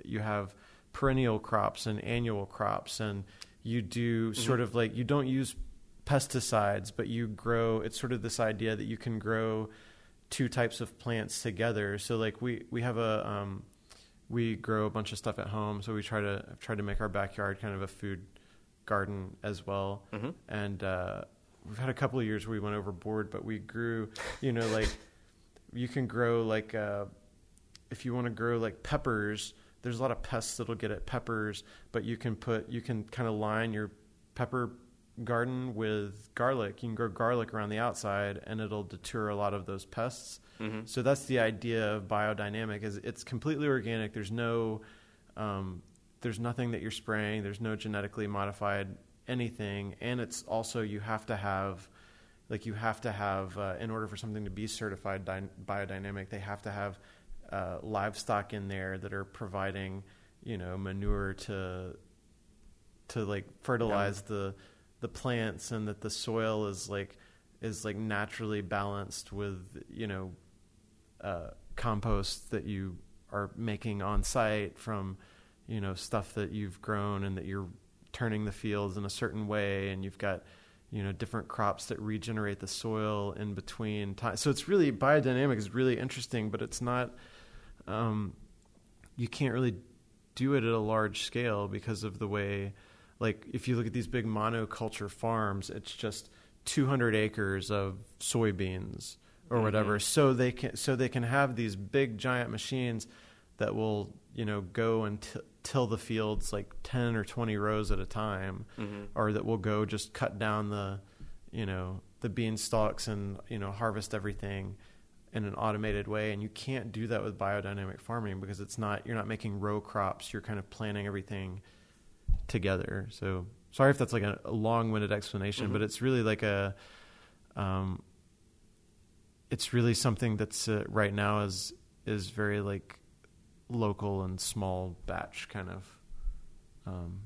you have perennial crops and annual crops and you do sort of like you don't use pesticides but you grow it's sort of this idea that you can grow two types of plants together. So like we we have a um, we grow a bunch of stuff at home so we try to try to make our backyard kind of a food garden as well.
Mhm.
and uh, we've had a couple of years where we went overboard but we grew you know like you can grow like uh, if you want to grow like peppers there's a lot of pests that'll get at peppers but you can put you can kind of line your pepper garden with garlic. You can grow garlic around the outside and it'll deter a lot of those pests.
Mhm.
so that's the idea of biodynamic is it's completely organic. There's no um, there's nothing that you're spraying. There's no genetically modified anything. And it's also you have to have like you have to have uh, in order for something to be certified dy- biodynamic, they have to have uh, livestock in there that are providing you know manure to to like fertilize yeah. the the plants and that the soil is like is like naturally balanced with you know uh, compost that you are making on site from you know stuff that you've grown and that you're turning the fields in a certain way and you've got you know different crops that regenerate the soil in between time so it's really biodynamic is really interesting but it's not um, you can't really do it at a large scale because of the way like if you look at these big monoculture farms it's just 200 acres of soybeans or mm-hmm. whatever so they can so they can have these big giant machines that will you know go and t- till the fields like 10 or 20 rows at a time mm-hmm. or that will go just cut down the you know the bean stalks and you know harvest everything in an automated way and you can't do that with biodynamic farming because it's not you're not making row crops you're kind of planting everything together so sorry if that's like a, a long-winded explanation, mm-hmm. but it's really like a, um, it's really something that's uh, right now is is very like local and small batch kind of. Um,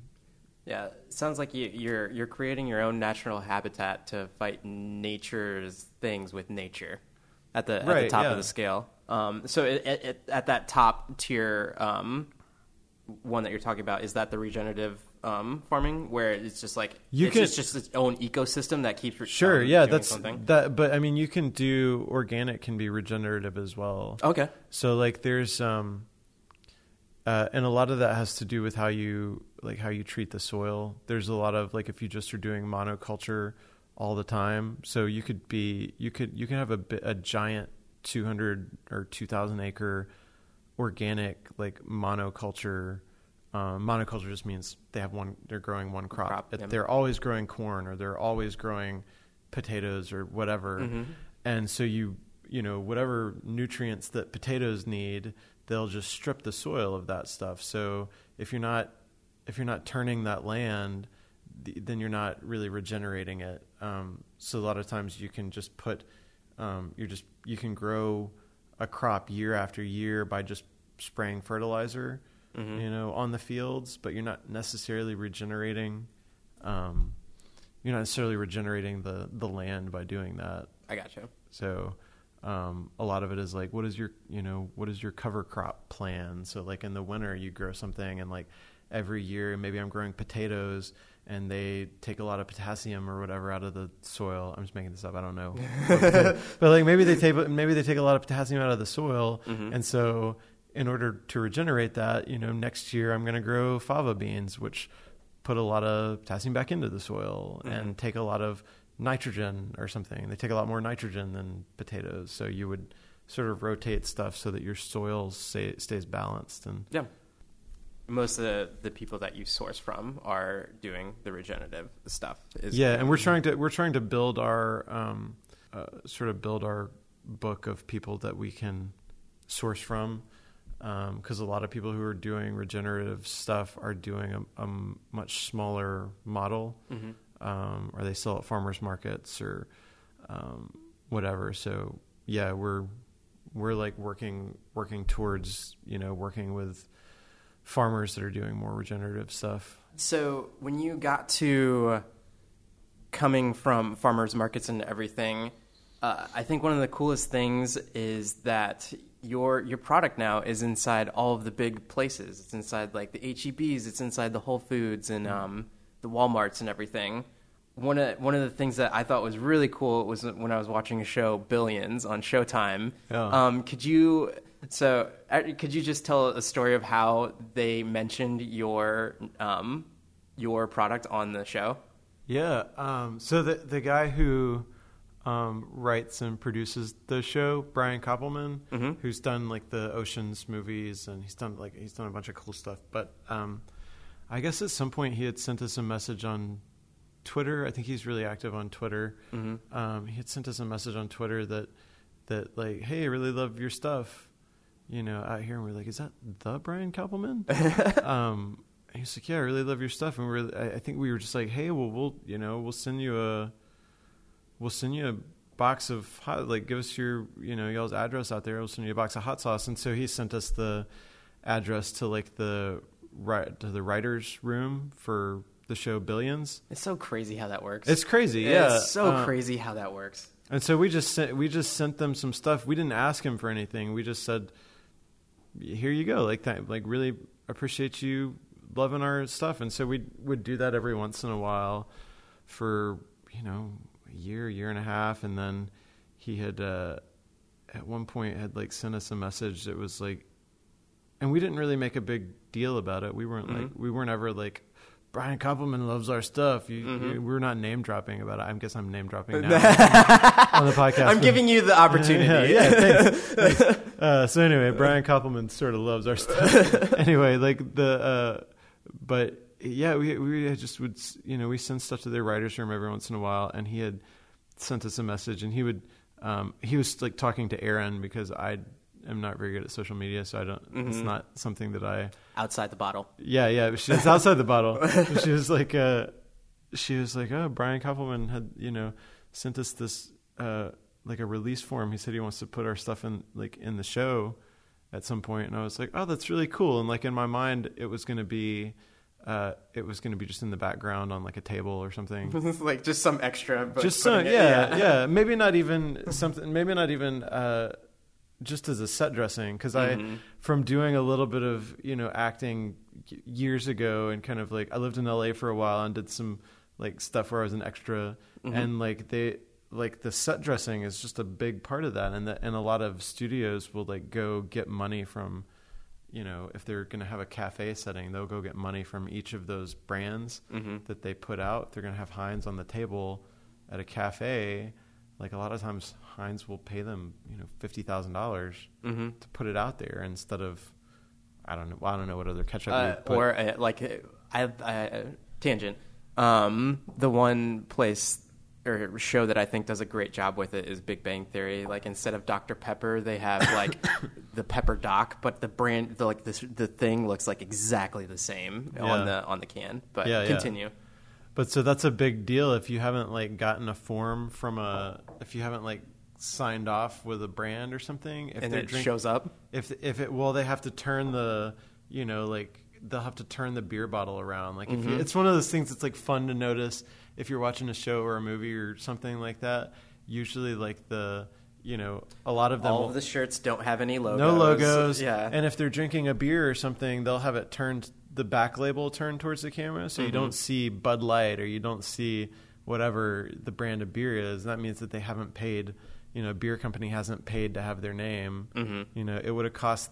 yeah, sounds like you, you're you're creating your own natural habitat to fight nature's things with nature at the right, at the top yeah. of the scale. Um, so it, it, at that top tier um, one that you're talking about is that the regenerative um, farming where it's just like you it's can, just, just its own ecosystem that keeps
sure um, yeah that's something. that but i mean you can do organic can be regenerative as well
okay
so like there's um uh, and a lot of that has to do with how you like how you treat the soil there's a lot of like if you just are doing monoculture all the time so you could be you could you can have a, a giant 200 or 2000 acre organic like monoculture um, monoculture just means they have one. They're growing one crop. crop yeah. They're always growing corn, or they're always growing potatoes, or whatever. Mm-hmm. And so you, you know, whatever nutrients that potatoes need, they'll just strip the soil of that stuff. So if you're not, if you're not turning that land, then you're not really regenerating it. Um, so a lot of times you can just put, um, you're just you can grow a crop year after year by just spraying fertilizer mm-hmm. you know, on the fields, but you're not necessarily regenerating. Um, you're not necessarily regenerating the the land by doing that.
I got you.
So um, a lot of it is like, what is your you know what is your cover crop plan? So like in the winter, you grow something, and like every year, maybe I'm growing potatoes, and they take a lot of potassium or whatever out of the soil. I'm just making this up. I don't know, but, but, like maybe they take maybe they take a lot of potassium out of the soil, mm-hmm. and so in order to regenerate that, you know, next year I'm going to grow fava beans, which put a lot of potassium back into the soil mm-hmm. and take a lot of nitrogen or something. They take a lot more nitrogen than potatoes, so you would sort of rotate stuff so that your soil stay, stays balanced. And
yeah, most of the, the people that you source from are doing the regenerative stuff.
yeah, and we're trying to we're trying to build our um, uh, sort of build our book of people that we can source from because um, a lot of people who are doing regenerative stuff are doing a, a much smaller model, mm-hmm. um, or they sell at farmers markets or um, whatever. So yeah, we're we're like working working towards you know working with farmers that are doing more regenerative stuff.
So when you got to coming from farmers markets and everything, uh, I think one of the coolest things is that your your product now is inside all of the big places. It's inside like the HEBs. It's inside the Whole Foods and mm-hmm. um, the WalMarts and everything. One of one of the things that I thought was really cool was when I was watching a show Billions on Showtime. Yeah. Um, could you so uh, could you just tell a story of how they mentioned your um, your product on the show?
Yeah. Um, so the the guy who um, writes and produces the show. Brian Koppelman, mm-hmm. who's done like the Ocean's movies, and he's done like he's done a bunch of cool stuff. But um, I guess at some point he had sent us a message on Twitter. I think he's really active on Twitter. Mm-hmm. Um, he had sent us a message on Twitter that that like, hey, I really love your stuff. You know, out here, and we're like, is that the Brian Koppelman? um, he's like, yeah, I really love your stuff, and we're I, I think we were just like, hey, well, we'll you know we'll send you a we'll send you a box of hot, like give us your you know y'all's address out there. We'll send you a box of hot sauce. And so he sent us the address to like the right to the writers' room for the show Billions.
It's so crazy how that works.
It's crazy, yeah.
It's so
Uh,
crazy how that works.
And so we just sent we just sent them some stuff. We didn't ask him for anything. We just said, "Here you go." Like that. Like really appreciate you loving our stuff. And so we would do that every once in a while for you know a year, year and a half, and then he had uh, at one point had like sent us a message that was like, and we didn't really make a big deal about it. We weren't like we weren't ever like. Brian Koppelman loves our stuff. You, you, we're not name dropping about it. I guess I'm name dropping now on the podcast.
I'm giving you the opportunity.
Yeah, yeah, thanks. thanks. Uh, so anyway, Brian Koppelman sort of loves our stuff. anyway, like the, uh, but yeah, we we just would, you know, we send stuff to their writers' room every once in a while, and he had sent us a message, and he would, um, he was like talking to Erin because I am not very good at social media, so I don't. It's not something that I.
Outside the bottle.
Yeah, yeah. She was outside the bottle. she was like, uh, she was like, oh, Brian Koppelman had, you know, sent us this, uh, like a release form. He said he wants to put our stuff in, like, in the show at some. And I was like, oh, that's really cool. And like in my mind, it was going to be, uh, it was going to be just in the background on like a table or something.
like just some extra. But
just some,
putting
yeah,
it-
yeah, Maybe not even something. Maybe not even uh, just as a set dressing. Because I, mm-hmm. from doing a little bit of you know acting years ago, and kind of like I lived in L.A. for a while and did some like stuff where I was an extra, mm-hmm. and like they like the set dressing is just a big part of that, and the, and a lot of studios will like go get money from. You know, if they're going to have a cafe setting, they'll go get money from each of those brands mm-hmm. that they put out. They're going to have Heinz on the table at a cafe, like a lot of times Heinz will pay them, you know, fifty thousand dollars
Mm-hmm.
to put it out there instead of, I don't know, I don't know what other ketchup.
Uh,
would put.
or uh, like uh, I, I tangent. Um, the one place or show that I think does a great job with it is Big Bang Theory. Like instead of Dr Pepper, they have like the Pepper Doc, but the brand, the, like this, the thing looks like exactly the same
Yeah.
on the on the can. But
Yeah, yeah. But so that's a big deal if you haven't like gotten a form from a if you haven't like signed off with a brand or something. If
And it
drink-
shows up.
if if it well they have to turn the you know like they'll have to turn the beer bottle around like if
Mm-hmm.
you, it's one of those things that's like fun to notice if you're watching a show or a movie or something like that usually like the you know a lot of them
All
will,
of the shirts don't have any logos.
no logos
Yeah.
and if they're drinking a beer or something they'll have it turned the back label turned towards the camera so you
Mm-hmm.
don't see bud light or you don't see whatever the brand of beer is that means that they haven't paid you know a beer company hasn't paid to have their name
Mm-hmm.
you know it would have cost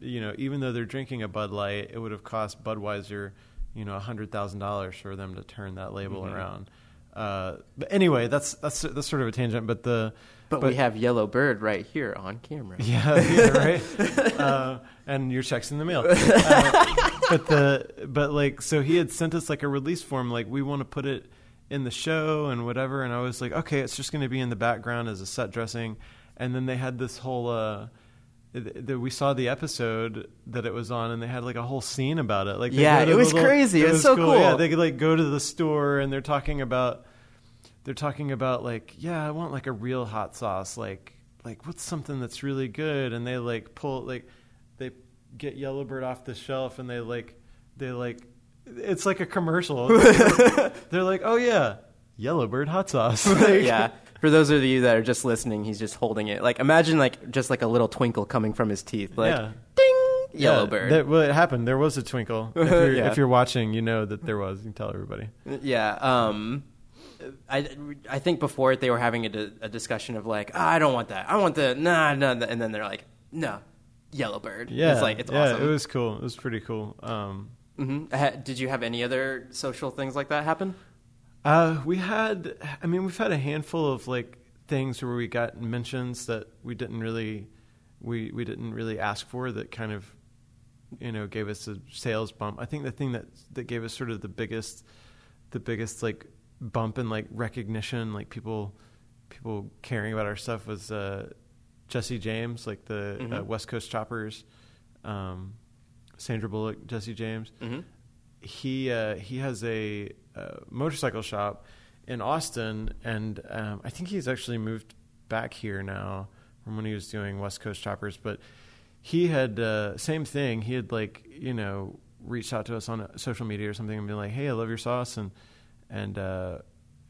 you know even though they're drinking a bud light it would have cost budweiser you know a hundred thousand dollars for them to turn that label
Mm-hmm.
around uh, but anyway that's that's that's sort of a tangent but the
but, we have Yellow Bird right here on camera.
yeah, yeah right. uh, and your checks in the mail. Uh, but the but like so he had sent us like a release form like we want to put it in the show and whatever and I was like okay it's just going to be in the background as a set dressing and then they had this whole uh th- th- we saw the episode that it was on and they had like a whole scene about it like they
Yeah, it was crazy. It was so
yeah
cool.
they could like go to the store and they're talking about they're talking about like yeah i want like a real hot sauce like like what's something that's really good and they like pull like get yellowbird off the shelf and they like they like it's like a commercial they're like oh yeah yellowbird hot sauce Like,
yeah. For those of you that are just listening, he's just holding it. Like imagine like just like a little twinkle coming from his teeth. Like
Yeah.
ding,
Yeah, that- well it happened there was a twinkle if you're,
Yeah.
if you're watching you know that there was you can tell everybody
Yeah. Um, I, I think before it they were having a, a discussion of like "Ah, I don't want that I want the nah nah nah," and then they're like no yellow bird.
Yeah
it's like it's
yeah
awesome.
it was cool. It was pretty cool. Um
hmm ha- did you have any other social things like that happen?
Uh, we had, I mean, we've had a handful of like things where we got mentions that we didn't really, we we didn't really ask for that kind of, you know, gave us a sales bump. I think the thing that that gave us sort of the biggest, the biggest like bump in like recognition, like people, people caring about our stuff was uh, Jesse James, like the uh,
Mhm.
West Coast Choppers, um, Sandra Bullock, Jesse James
mm-hmm.
he uh, he has a uh, motorcycle shop in Austin, and um, I think he's actually moved back here now from when he was doing West Coast Choppers. But he had uh, same thing. He had like you know reached out to us on social media or something and been like, "Hey, I love your sauce," and and uh,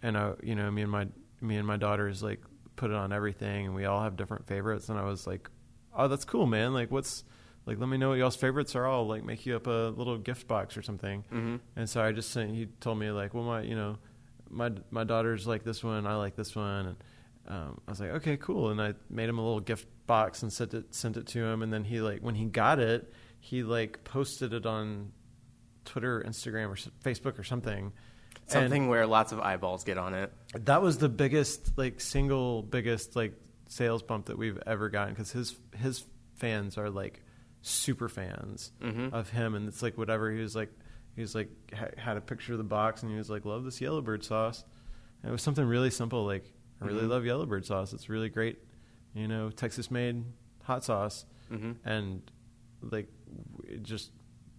and I, you know, me and my me and my daughters like put it on everything, and we all have different favorites. And I was like, "Oh, that's cool, man! Like, what's like, let me know what y'all's favorites are. I'll like make you up a little gift box or something."
Mm-hmm.
And so I just sent. He told me like, "Well, my you know, my my daughters like this one. I like this one." And um, I was like, "Okay, cool." And I made him a little gift box and sent it sent it to him. And then he like when he got it, he like posted it on Twitter, Instagram, or Facebook or something.
Something where lots of eyeballs get on it.
That was the biggest, like, single biggest like sales bump that we've ever gotten because his his fans are like super fans
Mhm.
of him, and it's like whatever he was like. He was like ha- had a picture of the box, and he was like, "Love this Yellowbird sauce." And it was something really simple, like, "I really
Mhm.
love Yellowbird sauce. It's really great, you know, Texas made hot sauce."
hmm
and like it just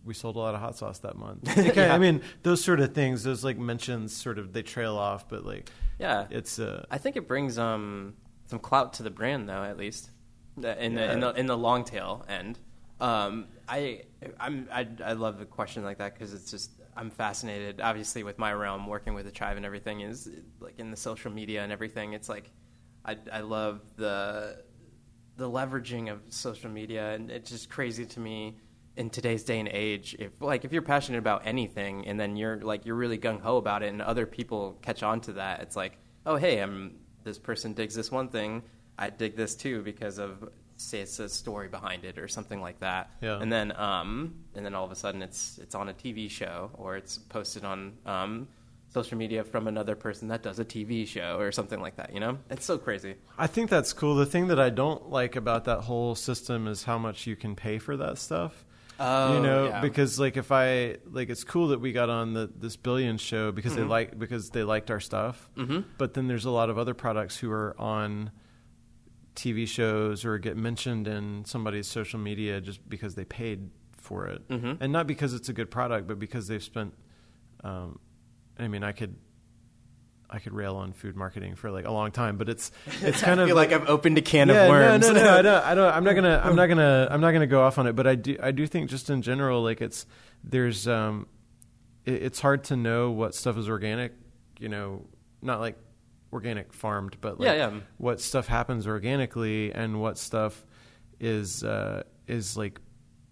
we sold a lot of hot sauce that month.
Yeah.
I mean those sort of things, those like mentions, sort of they trail off, but like
Yeah,
it's uh,
I think it brings um, some clout to the brand, though, at least in the in the in the long tail end. Um, I I'm I, I love a question like that because it's just I'm fascinated. Obviously, with my realm, working with the tribe and everything is like in the social media and everything. It's like I I love the the leveraging of social media, and it's just crazy to me in today's day and age. If like if you're passionate about anything, and then you're like you're really gung ho about it, and other people catch on to that, it's like, oh hey, I'm this person digs this one thing, I dig this too because of say it's a story behind it or something like that.
Yeah.
And then um and then all of a sudden it's it's on a TV show or it's posted on um social media from another person that does a TV show or something like that. You know, it's so crazy.
I think that's cool. The thing that I don't like about that whole system is how much you can pay for that stuff.
Oh,
you know,
yeah.
because like if I like, it's cool that we got on the this billion show because
Mm-hmm.
they like because they liked our stuff.
Mhm.
But then there's a lot of other products who are on TV shows or get mentioned in somebody's social media just because they paid for it,
Mhm.
and not because it's a good product, but because they've spent. Um, I mean, I could. I could rail on food marketing for like a long time, but it's it's kind of
feel like, I've opened a can
yeah,
of worms.
No, no, no, I don't, I don't. I'm not gonna. I'm not gonna. I'm not gonna go off on it. But I do. I do think just in general, like it's there's um, it, it's hard to know what stuff is organic. You know, not like organic farmed, but like
Yeah, yeah.
what stuff happens organically and what stuff is uh, is like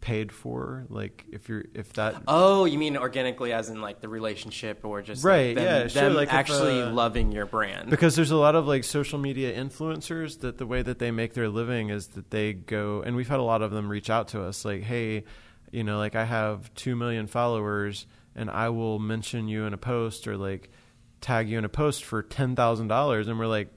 paid for. Like if you're if that
Oh, you mean organically, as in like the relationship, or just
Right,
Like them,
yeah, sure,
them
like if,
actually
uh,
loving your brand.
because there's a lot of like social media influencers that the way that they make their living is that they go and we've had a lot of them reach out to us like hey you know like i have 2 million followers and i will mention you in a post or like tag you in a post for $10,000 and we're like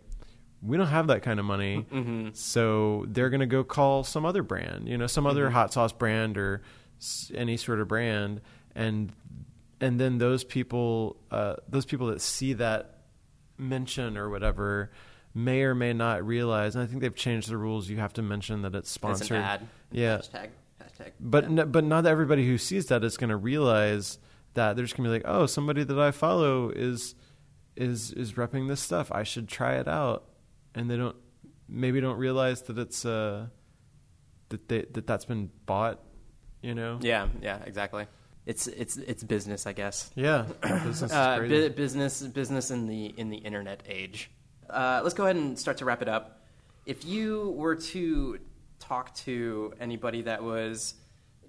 we don't have that kind of money
Mm-hmm.
so they're going to go call some other brand you know some other hot sauce brand or s- any sort of brand and and then those people uh, those people that see that mention or whatever may or may not realize and i think they've changed the rules you have to mention that it's
It's
sponsored
an ad.
yeah
Hashtag. Hashtag.
but
Yeah.
n- but not everybody who sees that is going to realize that they're just going to be like oh somebody that i follow is is is repping this stuff i should try it out and they don't maybe don't realize that it's uh that they that that's been bought you know
yeah, yeah, exactly. It's it's it's business, I guess.
yeah business is
Uh, bu- business business in the in the internet age. Uh, let's go ahead and start to wrap it up. If you were to talk to anybody that was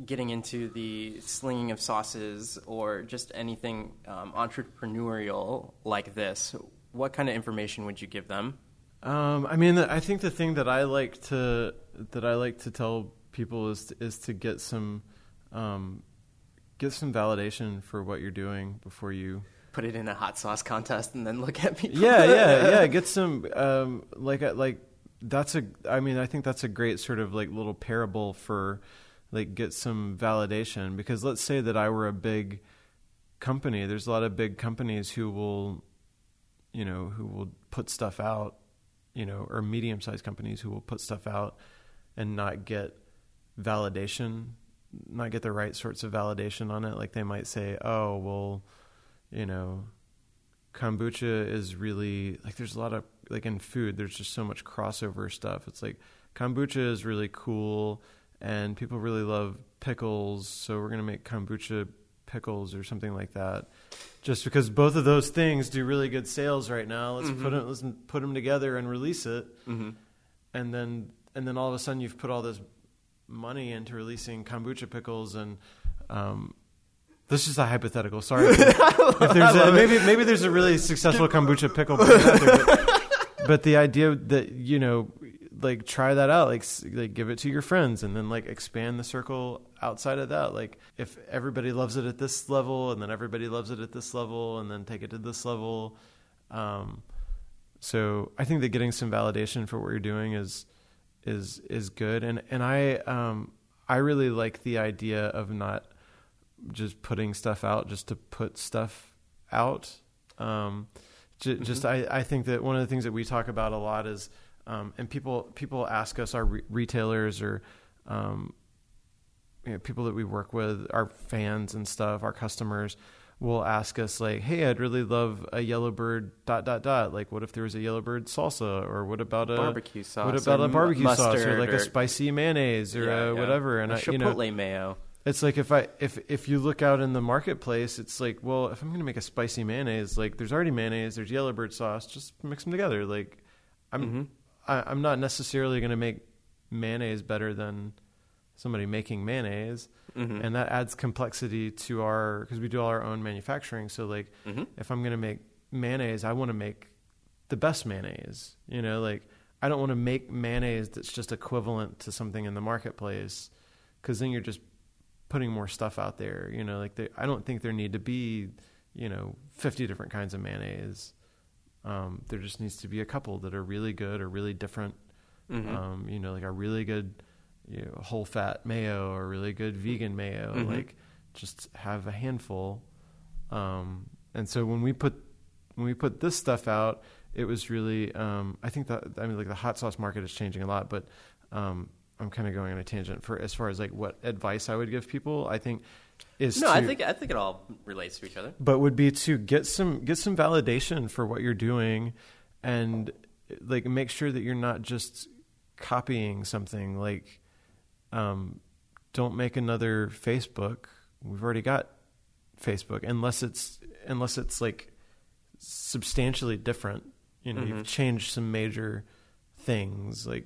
getting into the slinging of sauces or just anything um, entrepreneurial like this, what kind of information would you give them?
Um, I mean, I think the thing that I like to that I like to tell people is to, is to get some um, get some validation for what you're doing before you.
Put it in a hot sauce contest and then look at people.
Yeah, yeah, yeah. Get some um, like uh, like that's a. I mean, I think that's a great sort of like little parable for like get some validation because let's say that I were a big company. There's a lot of big companies who will, you know, who will put stuff out, you know, or medium sized companies who will put stuff out and not get validation, not get the right sorts of validation on it. Like they might say, oh, well, you know, kombucha is really like there's a lot of like in food there's just so much crossover stuff. It's like kombucha is really cool and people really love pickles, so we're going to make kombucha pickles or something like that. Just because both of those things do really good sales right now, let's
Mm-hmm.
put it, let's put them together and release it.
Mm-hmm.
And then and then all of a sudden you've put all this money into releasing kombucha pickles and um, this is a hypothetical. Sorry, if, if there's a, maybe maybe there's a really successful kombucha pickle there, but, but the idea that you know, like try that out, like like give it to your friends, and then like expand the circle outside of that. Like if everybody loves it at this level, and then everybody loves it at this level, and then take it to this level. Um, so I think that getting some validation for what you're doing is is is good, and and I um I really like the idea of not just putting stuff out just to put stuff out. Um, j- Just I, I think that one of the things that we talk about a lot is, um, and people people ask us, our re- retailers or um, you know, people that we work with, our fans and stuff, our customers will ask us like, "Hey, I'd really love a Yellowbird dot dot dot. Like, what if there was a Yellowbird salsa, or what about a
Barbecue sauce
What about a barbecue sauce, or like
or-
a spicy mayonnaise, or
Yeah,
a
yeah.
whatever?" And
A
I, you know,
Chipotle mayo.
it's like if I if if you look out in the marketplace, it's like, well, if I'm going to make a spicy mayonnaise, like there's already mayonnaise, there's Yellowbird sauce, just mix them together. Like, I'm
Mhm.
I, I'm not necessarily going to make mayonnaise better than somebody making mayonnaise,
Mhm.
and that adds complexity to our because we do all our own manufacturing. So like,
Mhm.
if I'm going to make mayonnaise, I want to make the best mayonnaise. You know, like I don't want to make mayonnaise that's just equivalent to something in the marketplace because then you're just putting more stuff out there. You know, like they, I don't think there need to be, you know, 50 different kinds of mayonnaise. Um, there just needs to be a couple that are really good or really different.
Mhm.
Um, you know, like a really good you know, whole fat mayo or really good vegan mayo.
Mhm.
Like just have a handful. Um, and so when we put when we put this stuff out, it was really um, I think that I mean like the hot sauce market is changing a lot, but um, I'm kind of going on a tangent for as far as like what advice I would give people. I think is
No,
to,
I think I think it all relates to each other.
but would be to get some get some validation for what you're doing and like make sure that you're not just copying something like um, don't make another facebook we've already got facebook unless it's unless it's like substantially different you know
Mhm.
you've changed some major things like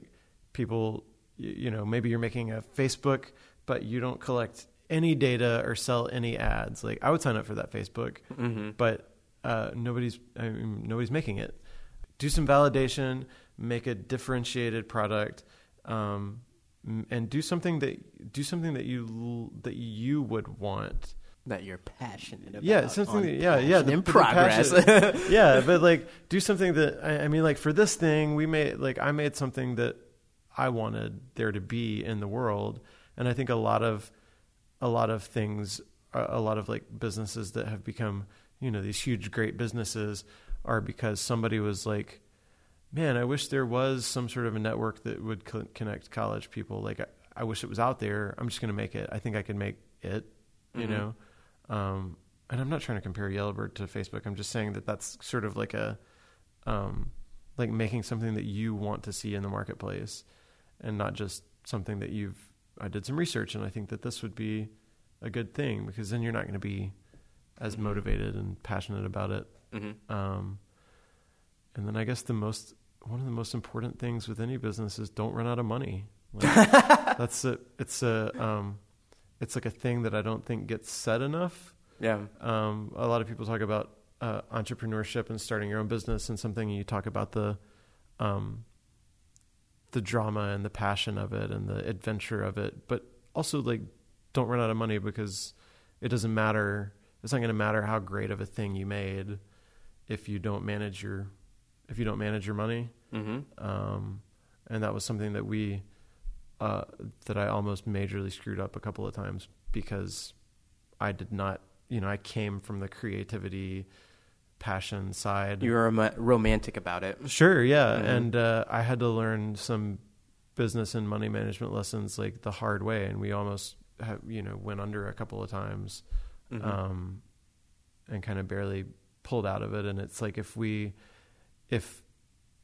people you know maybe you're making a facebook but you don't collect any data or sell any ads like i would sign up for that facebook
Mm-hmm.
but uh, nobody's I mean, nobody's making it. Do some validation, make a differentiated product, um, and do something that do something that you that you would want.
That you're passionate about.
Yeah, something. That, yeah, yeah.
passion in
the
progress.
yeah, but like do something that I, I mean, like for this thing, we made like I made something that I wanted there to be in the world, and I think a lot of a lot of things, a lot of like businesses that have become you know these huge great businesses are because somebody was like, man, I wish there was some sort of a network that would co- connect college people. Like I, I wish it was out there. I'm just going to make it. I think I can make it. You
Mhm.
know. Um, and I'm not trying to compare Yellowbird to Facebook. I'm just saying that that's sort of like a, um, like making something that you want to see in the marketplace, and not just something that you've. I did some research, and I think that this would be a good thing because then you're not going to be as
Mhm.
motivated and passionate about it.
hmm
Um, and then I guess the most one of the most important things with any business is don't run out of money. Like, that's a it's a um, it's like a thing that I don't think gets said enough.
Yeah.
Um, a lot of people talk about uh, entrepreneurship and starting your own business and something you talk about the um, the drama and the passion of it and the adventure of it, but also like don't run out of money because it doesn't matter. It's not going to matter how great of a thing you made if you don't manage your if you don't manage your money.
hmm
Um, and that was something that we uh, that I almost majorly screwed up a couple of times because I did not, you know, I came from the creativity, passion side.
You were rom- romantic about it.
Sure, yeah,
Mhm.
and uh, I had to learn some business and money management lessons like the hard way, and we almost, have, you know, went under a couple of times,
Mhm.
um, and kind of barely pulled out of it. And it's like if we, if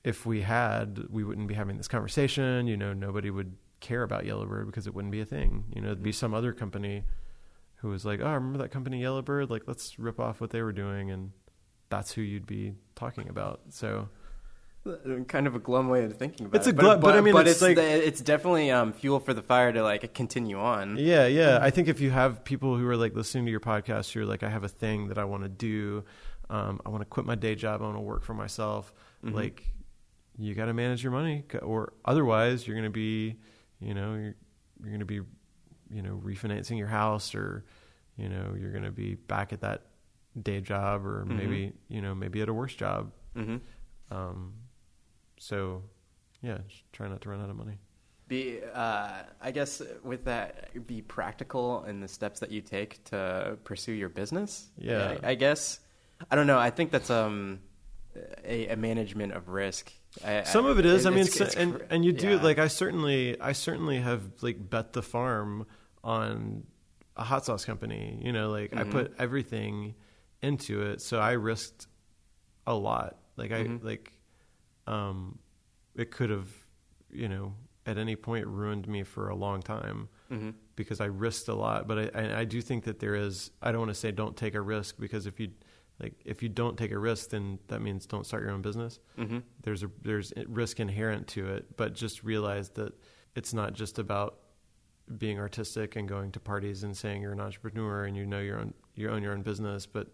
if we had, we wouldn't be having this conversation. You know, nobody would care about Yellowbird because it wouldn't be a thing. You know, it'd be some other company who was like, "Oh, remember that company Yellowbird? Like, let's rip off what they were doing," and that's who you'd be talking about. So
kind of a glum way of thinking about
It's
it.
It's a glum- but I mean,
but
it's
it's
like-
it's definitely um, fuel for the fire to like continue on.
Yeah, yeah. I think if you have people who are like listening to your podcast, you're like, I have a thing that I want to do. Um, I want to quit my day job. I want to work for myself.
Mhm.
Like, you got to manage your money, or otherwise, you're going to be, you know, you're, you're going to be, you know, refinancing your house, or, you know, you're going to be back at that day job, or
Mhm.
maybe, you know, maybe at a worse job.
hmm
Um, so, yeah, just try not to run out of money.
Be uh, I guess with that, be practical in the steps that you take to pursue your business.
Yeah.
I, I guess I don't know. I think that's um a, a management of risk. I,
Some of it is. I mean,
it's- it's
and and you do
yeah.
like I certainly I certainly have like bet the farm on a hot sauce company. You know, like I
Mhm.
put everything into it, so I risked a lot. Like I
Mhm.
like, um, it could have, you know, at any point ruined me for a long time
Mhm.
because I risked a lot. But I, I, I do think that there is. I don't want to say don't take a risk because if you like if you don't take a risk, then that means don't start your own business
Mhm.
there's a there's risk inherent to it, but just realize that it's not just about being artistic and going to parties and saying you're an entrepreneur and you know your own you own your own business, but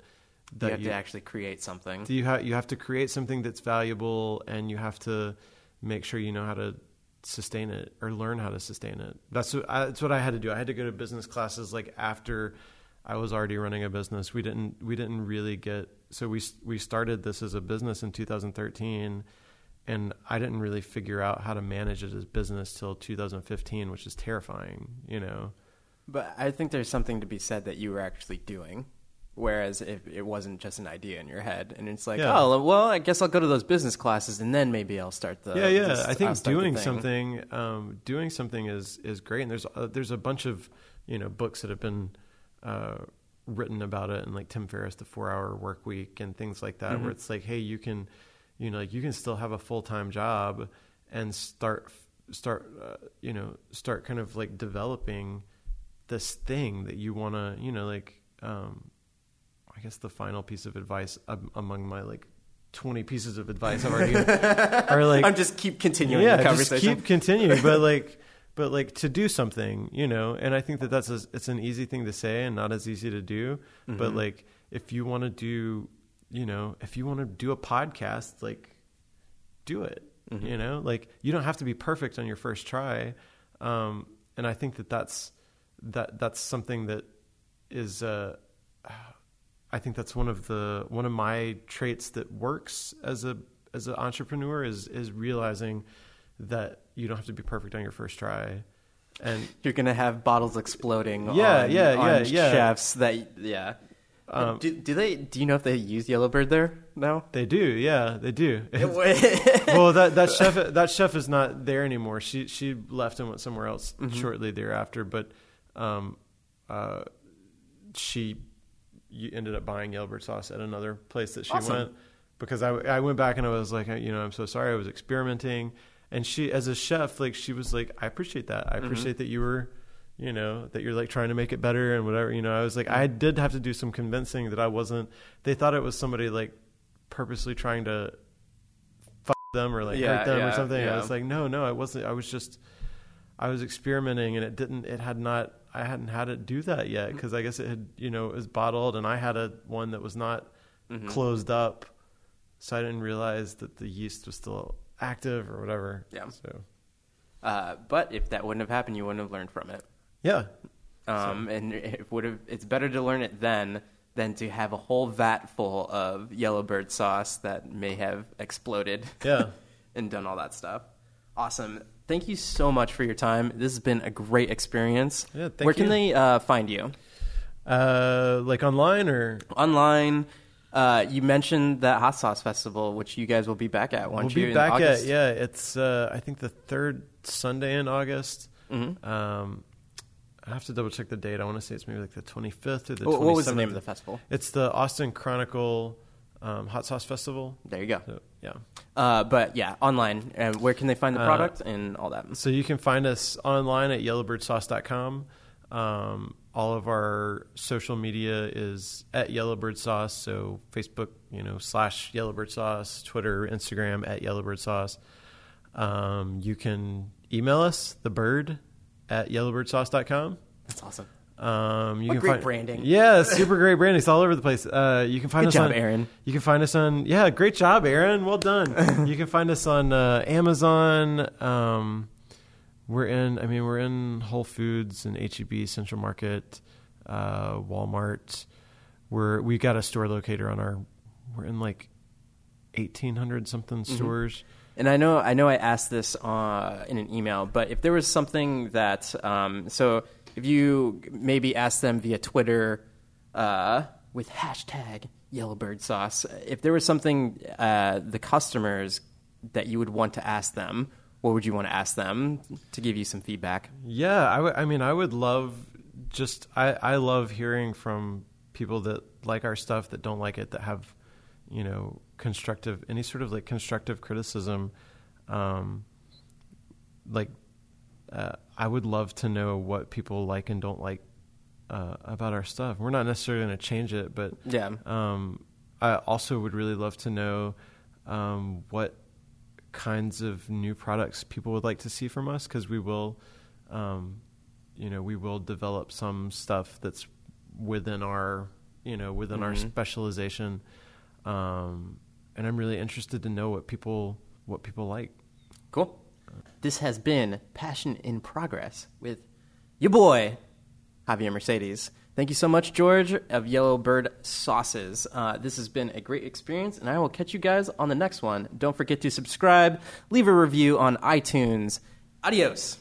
You
that
have
you
to actually create something.
Do you have you have to create something that's valuable and you have to make sure you know how to sustain it or learn how to sustain it. That's what I, that's what I had to do. I had to go to business classes like after I was already running a business. We didn't we didn't really get so we we started this as a business in 2013 and I didn't really figure out how to manage it as a business till 2015, which is terrifying, you know.
But I think there's something to be said that you were actually doing. Whereas if it wasn't just an idea in your head, and it's like,
Yeah.
oh well, I guess I'll go to those business classes, and then maybe I'll start the
yeah, yeah.
this-
I think
I'll start the
doing something, um, doing something is is great. And there's uh, there's a bunch of you know books that have been uh, written about it, and like Tim Ferriss, the Four Hour Work Week, and things like that,
Mhm.
where it's like, hey, you can, you know, like you can still have a full time job and start start uh, you know start kind of like developing this thing that you want to you know like um, I guess the final piece of advice um, among my like 20 pieces of advice I've already are like
I'm just keep continuing
yeah,
the
just keep continuing, but like, but like to do something, you know. And I think that that's a, it's an easy thing to say and not as easy to do. But
Mhm.
like, if you want to do, you know, if you want to do a podcast, like, do it.
Mhm.
You know, like you don't have to be perfect on your first try. Um, and I think that that's that that's something that is. Uh, I think that's one of the one of my traits that works as a as an entrepreneur is is realizing that you don't have to be perfect on your first try. And
You're gonna have bottles exploding.
Yeah,
on,
yeah,
on
yeah, yeah.
Chefs that yeah.
Um,
do, do they? Do you know if they use Yellowbird there now?
they do, yeah, they do. well, that that chef that chef is not there anymore. She she left and went somewhere else
Mhm.
shortly thereafter. But um, uh, she ended up buying Yellowbird sauce at another place that she
Awesome.
went because I I went back and I was like, you know, I'm so sorry. I was experimenting, and she as a chef, like she was like, I appreciate that. I
Mhm.
appreciate that you were. You know that you're like trying to make it better and whatever. You know, I was like, I did have to do some convincing that I wasn't. They thought it was somebody like purposely trying to fuck them or like
Yeah,
hurt them or
yeah,
something. I was like, no, no, I wasn't. I was just, I was experimenting, and it didn't. It had not. I hadn't had it do that yet
Mm-hmm.
because I guess it had, you know, it was bottled, and I had a one that was not
Mhm.
closed up, so I didn't realize that the yeast was still active or whatever.
Yeah.
So
Uh, but if that wouldn't have happened, you wouldn't have learned from it.
yeah,
Um, and it would have. It's better to learn it then than to have a whole vat full of Yellowbird sauce that may have exploded.
yeah.
and done all that stuff. Awesome. Thank you so much for your time. This has been a great experience.
Yeah, thank
Where can they uh, find you?
Uh, like online or
Online. Uh, you mentioned that hot sauce festival, which you guys will be back at,
we'll
you?
be back at yeah. It's uh, I think the third Sunday in August.
Mhm.
Um, I have to double check the date. I want to say it's maybe like the 25th or the.
What, what was the
27th.
name of the festival?
It's the Austin Chronicle um, Hot Sauce Festival.
There you go.
So, yeah.
Uh, but yeah, online. And where can they find the
Uh,
product and all that?
So you can find us online at yellowbirdsauce.com. Um, all of our social media is at Yellowbird Sauce. So Facebook, you know, slash Yellowbird Sauce, Twitter, Instagram at Yellowbird Sauce. Um, you can email us, the bird at yellowbirdsauce.com.
That's awesome.
Um, you
What
can
great
find,
branding.
Yeah, super great branding. It's all over the place. Uh, you can find
Good
us
job,
on
Erin.
You can find us on yeah, great job, Erin. Well done. you can find us on uh, Amazon. Um, we're in. I mean, we're in Whole Foods and HEB, Central Market, uh, Walmart. We're we got a store locator on our. We're in like eighteen hundred something
Mm-hmm.
stores.
And I know, I know, I asked this uh, in an email, but if there was something that, um, so if you maybe ask them via Twitter uh, with hashtag Yellowbird Sauce, if there was something uh, the customers that you would want to ask them, what would you want to ask them to give you some feedback?
Yeah, I mean, I would love just I, I love hearing from people that like our stuff that don't like it that have you know constructive any sort of like constructive criticism. Um, like, uh, I would love to know what people like and don't like uh, about our stuff. We're not necessarily going to change it, but
Yeah.
um, I also would really love to know um, what kinds of new products people would like to see from us because we will, um, you know, we will develop some stuff that's within our, you know, within our
Mhm.
specialization. Um, and I'm really interested to know what people what people like.
Cool. This has been Passion in Progress with your boy, Javier Mercedes. Thank you so much, George, of Yellowbird Sauces. Uh, this has been a great experience, and I will catch you guys on the next one. Don't forget to subscribe, leave a review on iTunes. Adios.